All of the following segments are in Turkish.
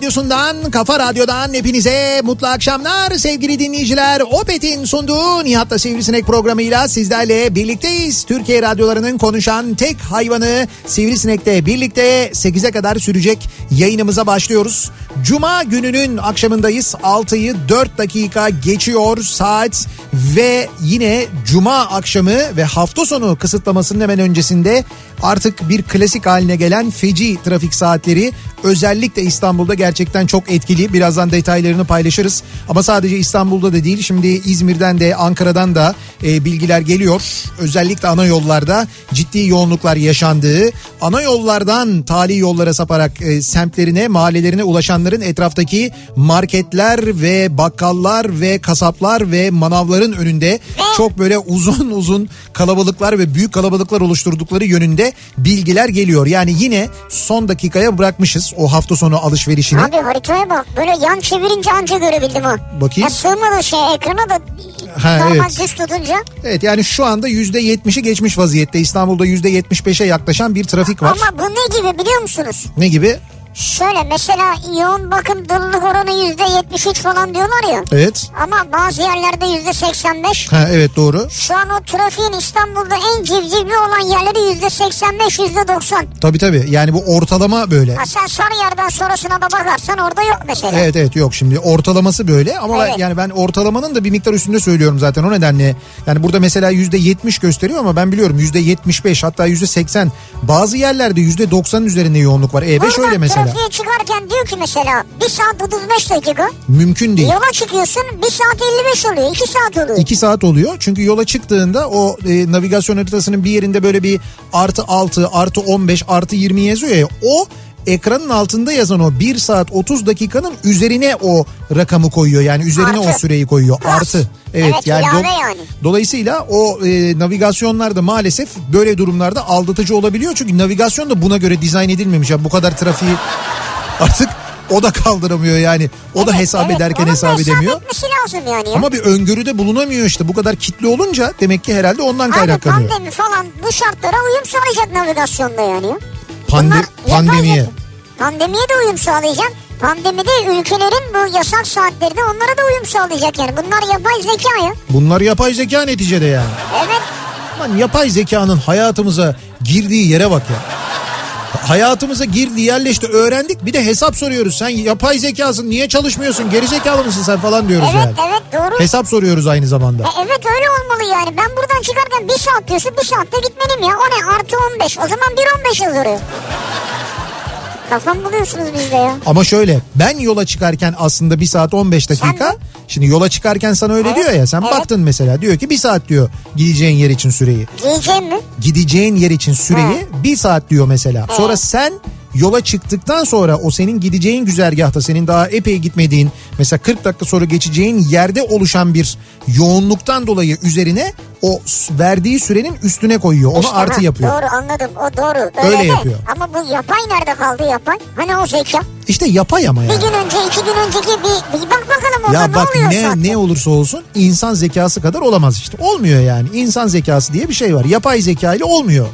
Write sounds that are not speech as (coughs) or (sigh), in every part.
radyosundan, kafa radyodan hepinize mutlu akşamlar sevgili dinleyiciler. Opet'in sunduğu Nihat'la Sivrisinek programıyla sizlerle birlikteyiz. Türkiye radyolarının konuşan tek hayvanı Sivrisinek'te birlikte 8'e kadar sürecek yayınımıza başlıyoruz. Cuma gününün akşamındayız. 6'yı 4 dakika geçiyor saat ve yine Cuma akşamı ve hafta sonu kısıtlamasının hemen öncesinde artık bir klasik haline gelen feci trafik saatleri özellikle İstanbul'da gerçekten çok etkili. Birazdan detaylarını paylaşırız. Ama sadece İstanbul'da da değil şimdi İzmir'den de Ankara'dan da e, bilgiler geliyor. Özellikle ana yollarda ciddi yoğunluklar yaşandığı, ana yollardan tali yollara saparak e, semtlerine, mahallelerine ulaşanların etraftaki marketler ve bakkallar ve kasaplar ve manavların önünde çok böyle uzun (laughs) uzun kalabalıklar ve büyük kalabalıklar oluşturdukları yönünde bilgiler geliyor. Yani yine son dakikaya bırakmışız o hafta sonu alışverişini. Abi haritaya bak. Böyle yan çevirince anca görebildim ha. Bakayım. Ya sığmadı şey ekrana da Ha, normal evet. düz tutunca. Evet yani şu anda %70'i geçmiş vaziyette. İstanbul'da %75'e yaklaşan bir trafik var. Ama bu ne gibi biliyor musunuz? Ne gibi? Şöyle mesela yoğun bakım doluluk oranı yüzde yetmiş üç falan diyorlar ya. Evet. Ama bazı yerlerde yüzde seksen beş. Ha evet doğru. Şu an o trafiğin İstanbul'da en civcivli olan yerleri yüzde seksen beş yüzde doksan. Tabii tabii. Yani bu ortalama böyle. Ha sen Sarıyer'den sonrasına da bakarsan orada yok mesela. Evet evet yok şimdi ortalaması böyle ama ben- Evet. yani ben ortalamanın da bir miktar üstünde söylüyorum zaten o nedenle. Yani burada mesela yüzde yetmiş gösteriyor ama ben biliyorum yüzde yetmiş beş hatta yüzde seksen bazı yerlerde yüzde doksanın üzerinde yoğunluk var. E5 Buradan öyle mesela. Trafiğe çıkarken diyor ki mesela 1 saat 35 dakika. Mümkün değil. Yola çıkıyorsun 1 saat 55 oluyor 2 saat oluyor. 2 saat oluyor. Çünkü yola çıktığında o e, navigasyon haritasının bir yerinde böyle bir artı 6, artı 15, artı 20 yazıyor ya. O ekranın altında yazan o 1 saat 30 dakikanın üzerine o rakamı koyuyor. Yani üzerine o Artı. süreyi koyuyor. Plus. Artı. Evet, Evet, yani, ilave yani. Dolayısıyla o e, navigasyonlarda maalesef böyle durumlarda aldatıcı olabiliyor. Çünkü navigasyon da buna göre dizayn edilmemiş. Ya bu kadar trafiği (laughs) artık o da kaldıramıyor yani. O da Evet, hesap evet, ederken da hesap edemiyor. etmesi lazım yani. ya. Ama bir öngörüde bulunamıyor işte. Bu kadar kitle olunca demek ki herhalde ondan Abi kaynaklanıyor. pandemi falan bu şartlara uyum sağlayacak navigasyonda yani. Ya. Pande- Bunlar pandemiye. Pandemiye de uyum sağlayacak. Pandemide ülkelerin bu yasak saatleri de onlara da uyum sağlayacak yani. Bunlar yapay zeka ya. Bunlar yapay zeka neticede yani. Evet. Aman yapay zekanın hayatımıza girdiği yere bak ya. Hayatımıza girdi yerleşti öğrendik bir de hesap soruyoruz. Sen yapay zekasın niye çalışmıyorsun geri zekalı mısın sen falan diyoruz Evet yani. evet doğru. Hesap soruyoruz aynı zamanda. E, evet öyle olmalı yani. Ben buradan çıkarken bir saat diyorsun bir saatte gitmeliyim ya. O ne artı 15 o zaman 1.15 yazıyor. Kafam buluyorsunuz bizde ya. Ama şöyle ben yola çıkarken aslında 1 saat 15 dakika. Sen? Şimdi yola çıkarken sana öyle Evet, diyor ya sen evet. baktın mesela diyor ki 1 saat diyor gideceğin yer için süreyi. Giyeceğim mi? Gideceğin yer için süreyi 1 saat diyor mesela. Sonra Evet. sen yola çıktıktan sonra o senin gideceğin güzergahta senin daha epey gitmediğin mesela 40 dakika sonra geçeceğin yerde oluşan bir yoğunluktan dolayı üzerine o verdiği sürenin üstüne koyuyor. Onu İşte artı ha, yapıyor. Doğru anladım o doğru. Öyle de. yapıyor. Ama bu yapay nerede kaldı yapay? Hani o zeka? İşte yapay ama Bir yani. gün önce iki gün önceki bir, bir bak bakalım orada Ya ne bak oluyor ne zaten? ne olursa olsun insan zekası kadar olamaz işte. Olmuyor yani. İnsan zekası diye bir şey var. Yapay zeka ile olmuyor.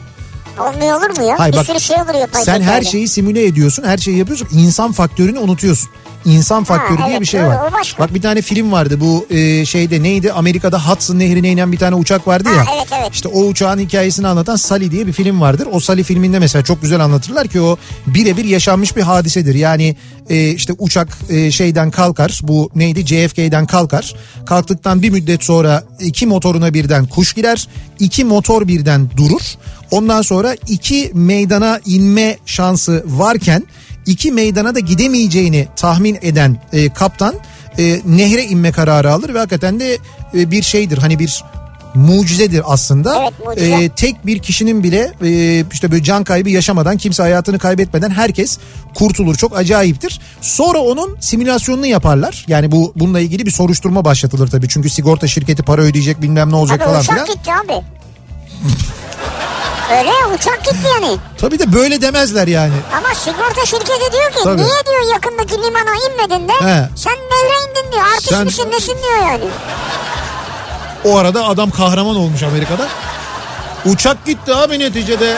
Olmuyor olur mu ya? Hayır bir bak, sürü şey olur yapay Sen her şeyi simüle ediyorsun, her şeyi yapıyorsun. İnsan faktörünü unutuyorsun. İnsan faktörü diye evet, bir şey doğru, var. Bak bir tane film vardı bu e, şeyde neydi? Amerika'da Hudson Nehri'ne inen bir tane uçak vardı ya. Ha, evet, evet. İşte o uçağın hikayesini anlatan Sally diye bir film vardır. O Sally filminde mesela çok güzel anlatırlar ki o birebir yaşanmış bir hadisedir. Yani e, işte uçak e, şeyden kalkar. Bu neydi? JFK'den kalkar. Kalktıktan bir müddet sonra iki motoruna birden kuş girer. iki motor birden durur. Ondan sonra iki meydana inme şansı varken iki meydana da gidemeyeceğini tahmin eden e, kaptan e, nehre inme kararı alır ve hakikaten de e, bir şeydir hani bir mucizedir aslında. Evet, mucize. E, tek bir kişinin bile e, işte böyle can kaybı yaşamadan kimse hayatını kaybetmeden herkes kurtulur. Çok acayiptir. Sonra onun simülasyonunu yaparlar. Yani bu bununla ilgili bir soruşturma başlatılır tabii. Çünkü sigorta şirketi para ödeyecek bilmem ne olacak Tabii falan filan. gitti abi. Öyle ya uçak gitti yani. Tabii de böyle demezler yani. Ama sigorta şirketi diyor ki Tabii. niye diyor yakındaki limana inmedin de He. sen nehre indin diyor. Artist Sen- misin nesin diyor yani. O arada adam kahraman olmuş Amerika'da. Uçak gitti abi neticede.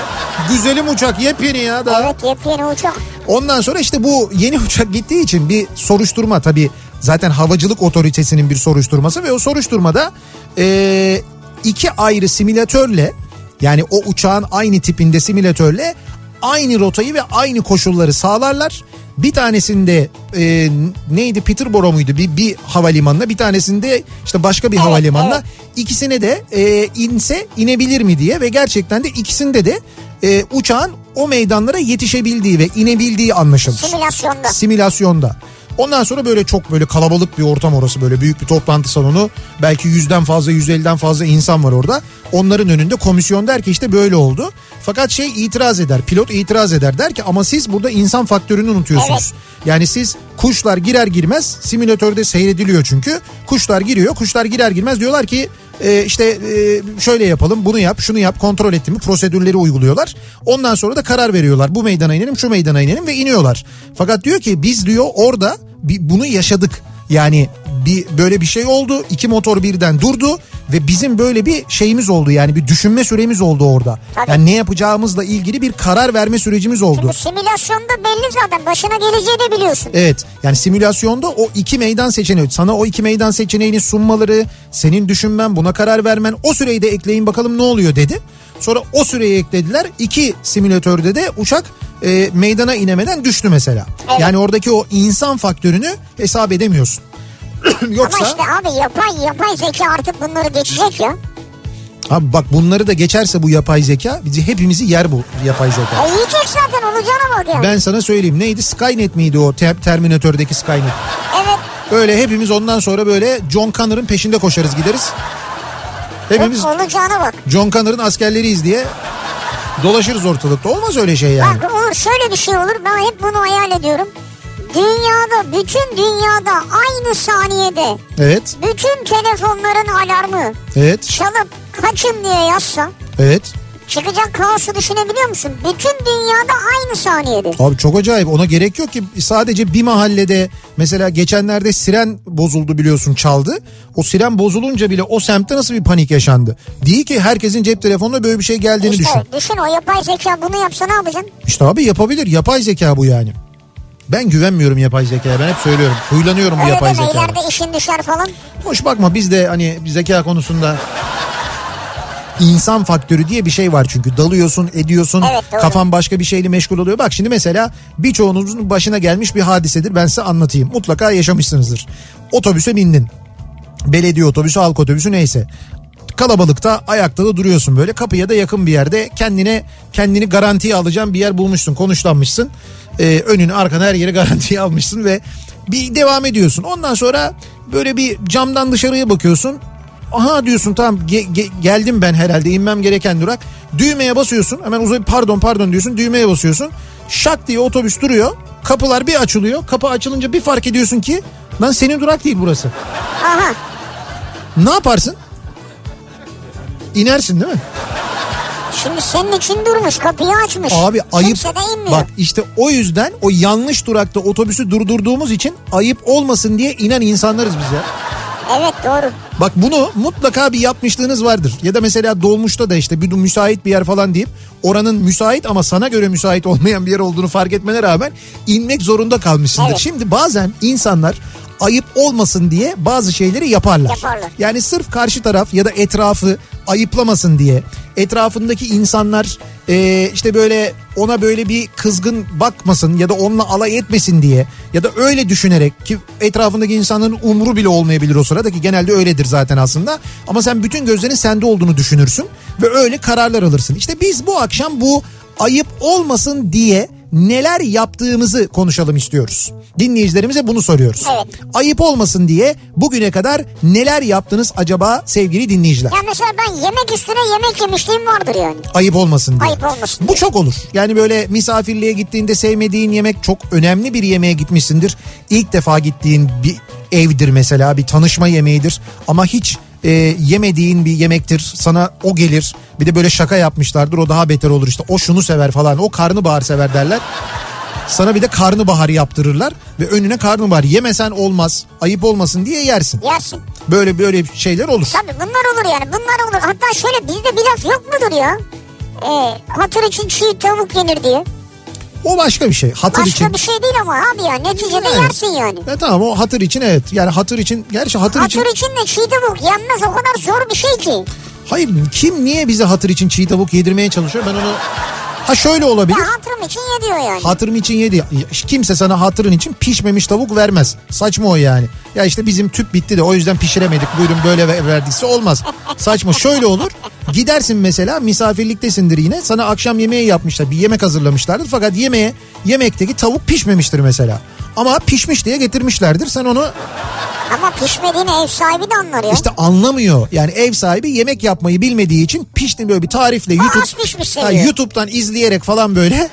Güzelim uçak yepyeni ya daha. Evet yepyeni uçak. Ondan sonra işte bu yeni (laughs) uçak gittiği için bir soruşturma tabii zaten havacılık otoritesinin bir soruşturması ve o soruşturmada eee, iki ayrı simülatörle yani o uçağın aynı tipinde simülatörle aynı rotayı ve aynı koşulları sağlarlar. Bir tanesinde e, neydi Peterborough muydu bir, bir havalimanına bir tanesinde işte başka bir Evet, havalimanına evet. ikisine de e, inse inebilir mi diye ve gerçekten de ikisinde de e, uçağın o meydanlara yetişebildiği ve inebildiği anlaşılır. Simülasyonda. Simülasyonda. Ondan sonra böyle çok böyle kalabalık bir ortam orası böyle büyük bir toplantı salonu. Belki yüzden fazla 150'den fazla insan var orada. Onların önünde komisyon der ki işte böyle oldu. Fakat şey itiraz eder pilot itiraz eder der ki ama siz burada insan faktörünü unutuyorsunuz. Yani siz kuşlar girer girmez simülatörde seyrediliyor çünkü. Kuşlar giriyor kuşlar girer girmez diyorlar ki e, işte e, şöyle yapalım bunu yap şunu yap kontrol etti mi prosedürleri uyguluyorlar. Ondan sonra da karar veriyorlar bu meydana inelim şu meydana inelim ve iniyorlar. Fakat diyor ki biz diyor orada bir, bunu yaşadık. Yani bir böyle bir şey oldu. iki motor birden durdu ve bizim böyle bir şeyimiz oldu. Yani bir düşünme süremiz oldu orada. Tabii. Yani ne yapacağımızla ilgili bir karar verme sürecimiz oldu. Çünkü simülasyonda belli zaten başına geleceği de biliyorsun. Evet yani simülasyonda o iki meydan seçeneği sana o iki meydan seçeneğini sunmaları senin düşünmen buna karar vermen o süreyi de ekleyin bakalım ne oluyor dedi. Sonra o süreyi eklediler iki simülatörde de uçak e, meydana inemeden düştü mesela. Evet. Yani oradaki o insan faktörünü hesap edemiyorsun. (clears throat) Yoksa Ama işte abi yapay yapay zeka artık bunları geçecek ya. abi bak bunları da geçerse bu yapay zeka bizi hepimizi yer bu yapay zeka. E yiyecek zaten olacağına bak yani. Ben sana söyleyeyim neydi Skynet miydi o Te- Terminator'daki Skynet? Evet. Böyle hepimiz ondan sonra böyle John Connor'ın peşinde koşarız gideriz. Hepimiz Olacağına bak. John Connor'ın askerleriyiz diye dolaşırız ortalıkta. Olmaz öyle şey yani. Bak olur şöyle bir şey olur. Ben hep bunu hayal ediyorum. Dünyada bütün dünyada aynı saniyede Evet, bütün telefonların alarmı evet, çalıp kaçın diye yazsa evet. Çıkacak kaosu düşünebiliyor musun? Bütün dünyada aynı saniyede. Abi çok acayip ona gerek yok ki sadece bir mahallede mesela geçenlerde siren bozuldu biliyorsun çaldı. O siren bozulunca bile o semtte nasıl bir panik yaşandı. Değil ki herkesin cep telefonuna böyle bir şey geldiğini İşte düşün. düşün o yapay zeka bunu yapsa ne yapacaksın? İşte abi yapabilir yapay zeka bu yani. Ben güvenmiyorum yapay zekaya ben hep söylüyorum. Huylanıyorum bu Öyle yapay deme zekaya. ileride işin düşer falan. Hoş bakma biz de hani zeka konusunda insan faktörü diye bir şey var çünkü. Dalıyorsun ediyorsun Evet, doğru. kafan başka bir şeyle meşgul oluyor. Bak şimdi mesela birçoğunuzun başına gelmiş bir hadisedir. Ben size anlatayım. Mutlaka yaşamışsınızdır. Otobüse bindin. Belediye otobüsü halk otobüsü neyse. Kalabalıkta ayakta da duruyorsun böyle. Kapıya da yakın bir yerde kendine kendini garantiye alacağın bir yer bulmuşsun. Konuşlanmışsın. Ee, önünü arkanı her yeri (laughs) garantiye almışsın ve bir devam ediyorsun. Ondan sonra böyle bir camdan dışarıya bakıyorsun aha diyorsun tamam ge- ge- geldim ben herhalde inmem gereken durak. Düğmeye basıyorsun hemen uzay pardon pardon diyorsun düğmeye basıyorsun. Şak diye otobüs duruyor. Kapılar bir açılıyor. Kapı açılınca bir fark ediyorsun ki lan senin durak değil burası. Aha. Ne yaparsın? İnersin değil mi? Şimdi senin için durmuş kapıyı açmış. Abi ayıp. Kimse de inmiyor. Bak işte o yüzden o yanlış durakta otobüsü durdurduğumuz için ayıp olmasın diye inen insanlarız biz ya. Evet doğru. Bak bunu mutlaka bir yapmışlığınız vardır. Ya da mesela dolmuşta da işte bir müsait bir yer falan deyip oranın müsait ama sana göre müsait (laughs) olmayan bir yer olduğunu fark etmene rağmen inmek zorunda kalmışsındır. Evet. Şimdi bazen insanlar ayıp olmasın diye bazı şeyleri yaparlar. Yaparlar. Yani sırf karşı taraf ya da etrafı ayıplamasın diye etrafındaki insanlar e, işte böyle ona böyle bir kızgın bakmasın ya da onunla alay etmesin diye ya da öyle düşünerek ki etrafındaki insanların umru bile olmayabilir o sırada ki genelde öyledir zaten aslında ama sen bütün gözlerin sende olduğunu düşünürsün ve öyle kararlar alırsın. İşte biz bu akşam bu ayıp olmasın diye neler yaptığımızı konuşalım istiyoruz. Dinleyicilerimize bunu soruyoruz. Evet. Ayıp olmasın diye bugüne kadar neler yaptınız acaba sevgili dinleyiciler? Ya mesela ben yemek üstüne yemek yemişliğim vardır yani. Ayıp olmasın diye. Ayıp olmasın Bu diye. çok olur. Yani böyle misafirliğe gittiğinde sevmediğin yemek çok önemli bir yemeğe gitmişsindir. İlk defa gittiğin bir evdir mesela bir tanışma yemeğidir. Ama hiç e, yemediğin bir yemektir. Sana o gelir. Bir de böyle şaka yapmışlardır o daha beter olur işte. O şunu sever falan. O karnabahar sever derler. Sana bir de karnabahar yaptırırlar ve önüne karnabahar yemesen olmaz. Ayıp olmasın diye yersin. Yersin. Böyle böyle şeyler olur. Tabii bunlar olur yani bunlar olur. Hatta şöyle bizde bir laf yok mudur ya? Ee, hatır için çiğ tavuk yenir diye. O başka bir şey. Hatır Başka için. bir şey değil ama abi ya neticede Evet. yersin yani. Ya tamam o hatır için evet. Yani hatır için gerçi hatır, için Hatır için de çiğ tavuk yenmez o kadar zor bir şey ki. hayır kim niye bize hatır için çiğ tavuk yedirmeye çalışıyor ben onu ha şöyle olabilir. Ya hatırım için ye diyor yani. Hatırım için yedi. Kimse sana hatırın için pişmemiş tavuk vermez. Saçma o yani. Ya işte bizim tüp bitti de o yüzden pişiremedik. Buyurun böyle ver- verdiyse olmaz. Saçma. Şöyle olur. Gidersin mesela misafirliktesindir yine. Sana akşam yemeği yapmışlar. Bir yemek hazırlamışlardır. Fakat yemeğe yemekteki tavuk pişmemiştir mesela. Ama pişmiş diye getirmişlerdir. Sen onu Ama pişmediğini ev sahibi de anlar ya. İşte anlamıyor. Yani ev sahibi yemek yapmayı bilmediği için pişti böyle bir tarifle YouTube, az pişmiş Ha. YouTube'dan izleyerek falan böyle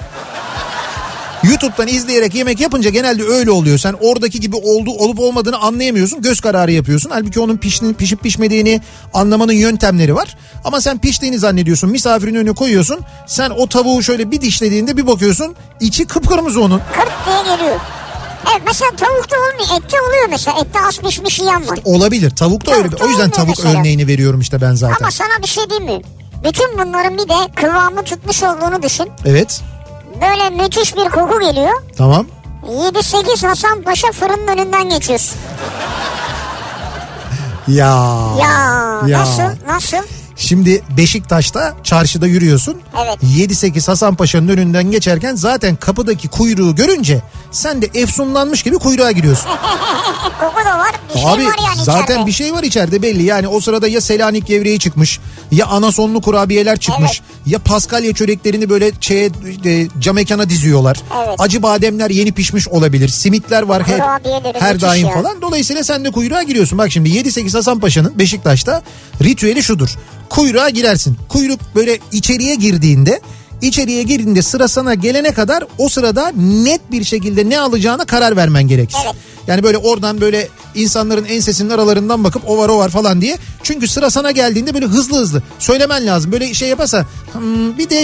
YouTube'dan izleyerek yemek yapınca genelde öyle oluyor. Sen oradaki gibi oldu olup olmadığını anlayamıyorsun. Göz kararı yapıyorsun. Halbuki onun piştiğini, pişip pişmediğini anlamanın yöntemleri var. Ama sen piştiğini zannediyorsun. Misafirin önüne koyuyorsun. Sen o tavuğu şöyle bir dişlediğinde bir bakıyorsun. içi kıpkırmızı onun. Kırt diye geliyor. Evet mesela tavukta olmuyor. Ette oluyor mesela. Ette az pişmiş yiyen var. Olabilir. Tavukta öyle. bir- O yüzden tavuk mesela. örneğini veriyorum işte ben zaten. Ama sana bir şey diyeyim mi? Bütün bunların bir de kıvamı tutmuş olduğunu düşün. Evet. Böyle müthiş bir koku geliyor. Tamam. 7-8 Hasan Paşa fırının önünden geçiyorsun. Ya. Ya, Ya. nasıl nasıl? Şimdi Beşiktaş'ta çarşıda yürüyorsun. Evet. 7-8 Hasan Paşa'nın önünden geçerken zaten kapıdaki kuyruğu görünce sen de efsunlanmış gibi kuyruğa giriyorsun. (laughs) Koku da var. Bir şey Abi var yani zaten içeride. bir şey var içeride belli. Yani o sırada ya Selanik gevreği çıkmış ya anasonlu kurabiyeler çıkmış. Ya paskalya çöreklerini böyle şeye, e, camekana diziyorlar. Evet. Acı bademler yeni pişmiş olabilir. Simitler var her, her daim ya. falan. Dolayısıyla sen de kuyruğa giriyorsun. Bak şimdi 7-8 Hasan Paşa'nın Beşiktaş'ta ritüeli şudur. Kuyruğa girersin. Kuyruk böyle içeriye girdiğinde içeriye girdiğinde sıra sana gelene kadar o sırada net bir şekilde ne alacağına karar vermen gerekir. Evet. Yani böyle oradan böyle insanların ensesinin aralarından bakıp o var o var falan diye. Çünkü sıra sana geldiğinde böyle hızlı hızlı söylemen lazım. Böyle şey yaparsa "Hmm, bir de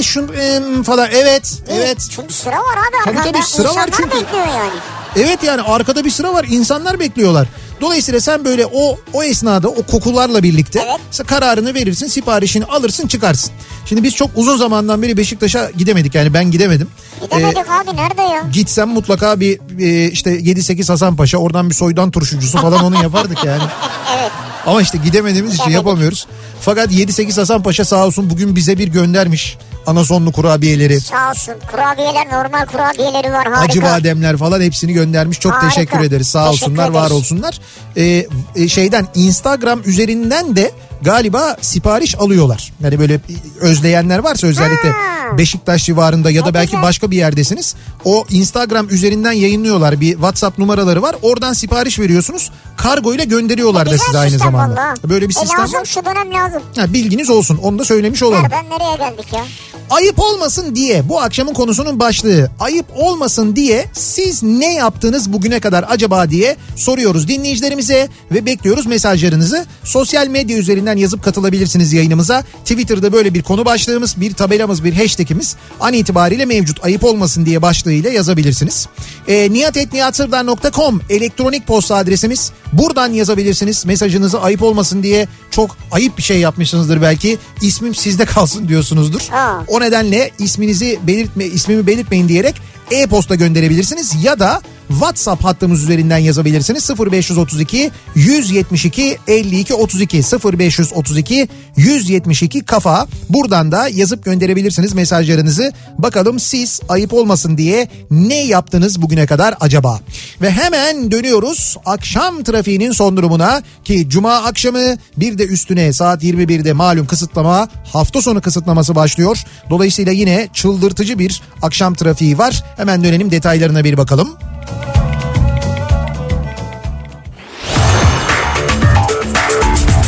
em, falan evet evet. Çünkü sıra var abi Tabii arkanda. tabii, sıra var çünkü. yani. Evet yani arkada bir sıra var insanlar bekliyorlar. Dolayısıyla sen böyle o o esnada o kokularla birlikte Evet. kararını verirsin siparişini alırsın çıkarsın. Şimdi biz çok uzun zamandan beri Beşiktaş'a gidemedik yani ben gidemedim. Gidemedik Ee, abi nerede ya? Gitsem mutlaka bir e, işte 7-8 Hasan Paşa oradan bir soydan turşucusu falan onu yapardık yani. (laughs) Evet. Ama işte gidemediğimiz için Gidemedik. yapamıyoruz. Fakat 7-8 Hasan Paşa sağ olsun bugün bize bir göndermiş anasonlu kurabiyeleri. Sağ olsun kurabiyeler normal kurabiyeleri var harika. Acı bademler falan hepsini göndermiş. Çok Harika. teşekkür ederiz. Sağ Teşekkür olsunlar, var ederiz. olsunlar. Ee, e, şeyden Instagram üzerinden de galiba sipariş alıyorlar. Yani böyle özleyenler varsa özellikle Ha. Beşiktaş civarında ya da belki güzel. başka bir yerdesiniz. O Instagram üzerinden yayınlıyorlar bir WhatsApp numaraları var. Oradan sipariş veriyorsunuz. Kargo ile gönderiyorlar da Güzel size aynı zamanda. valla. Böyle bir e sistem lazım var. şu dönem lazım. Ha, bilginiz olsun. Onu da söylemiş olalım. Ver ben nereye geldik ya? Ayıp olmasın diye bu akşamın konusunun başlığı. Ayıp olmasın diye siz ne yaptınız bugüne kadar acaba diye soruyoruz dinleyicilerimize ve bekliyoruz mesajlarınızı. Sosyal medya üzerinden yazıp katılabilirsiniz yayınımıza. Twitter'da böyle bir konu başlığımız, bir tabelamız, bir hashtagimiz an itibariyle mevcut. Ayıp olmasın diye başlığıyla yazabilirsiniz. E, niyatetniyatsırdar.com elektronik posta adresimiz. Buradan yazabilirsiniz. Mesajınızı ayıp olmasın diye çok ayıp bir şey yapmışsınızdır belki. İsmim sizde (laughs) kalsın diyorsunuzdur. Aa. O nedenle isminizi belirtme, ismimi belirtmeyin diyerek e-posta gönderebilirsiniz ya da WhatsApp hattımız üzerinden yazabilirsiniz. 0532 172 52 32 0532 172 kafa. Buradan da yazıp gönderebilirsiniz mesajlarınızı. Bakalım siz ayıp olmasın diye ne yaptınız bugüne kadar acaba? Ve hemen dönüyoruz akşam trafiğinin son durumuna ki cuma akşamı bir de üstüne saat 21'de malum kısıtlama hafta sonu kısıtlaması başlıyor. Dolayısıyla yine çıldırtıcı bir akşam trafiği var. Hemen dönelim detaylarına bir bakalım.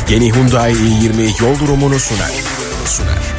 Yeni Hyundai i20 yol durumunu sunar. sunar.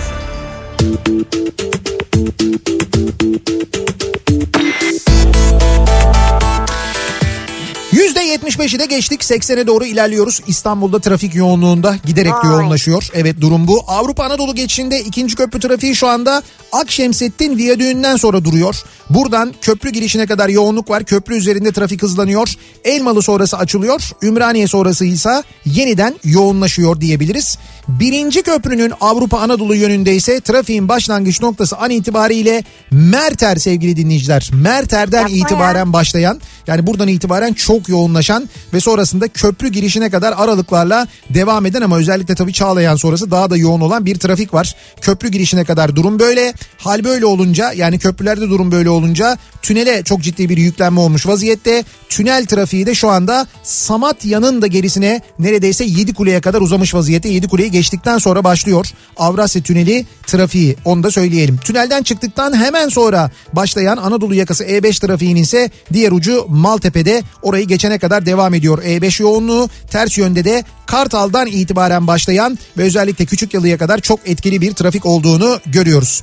%75'i de geçtik 80'e doğru ilerliyoruz. İstanbul'da trafik yoğunluğunda giderek Vay. yoğunlaşıyor. Evet durum bu. Avrupa Anadolu geçişinde ikinci köprü trafiği şu anda Akşemsettin Viyadüğü'nden sonra duruyor. Buradan köprü girişine kadar yoğunluk var. Köprü üzerinde trafik hızlanıyor. Elmalı sonrası açılıyor. Ümraniye sonrası ise yeniden yoğunlaşıyor diyebiliriz. Birinci köprünün Avrupa Anadolu yönünde ise trafiğin başlangıç noktası an itibariyle Merter sevgili dinleyiciler. Merter'den Yapma ya. itibaren başlayan yani buradan itibaren çok yoğunlaşan ve sonrasında köprü girişine kadar aralıklarla devam eden ama özellikle tabii Çağlayan sonrası daha da yoğun olan bir trafik var. Köprü girişine kadar durum böyle. Hal böyle olunca yani köprülerde durum böyle olunca tünele çok ciddi bir yüklenme olmuş vaziyette. Tünel trafiği de şu anda Samatya'nın da gerisine neredeyse 7 kuleye kadar uzamış vaziyette. 7 kuleyi geçtikten sonra başlıyor Avrasya Tüneli trafiği onu da söyleyelim. Tünelden çıktıktan hemen sonra başlayan Anadolu yakası E5 trafiğinin ise diğer ucu Maltepe'de orayı geçene kadar devam ediyor. E5 yoğunluğu ters yönde de Kartal'dan itibaren başlayan ve özellikle Küçükyalı'ya kadar çok etkili bir trafik olduğunu görüyoruz.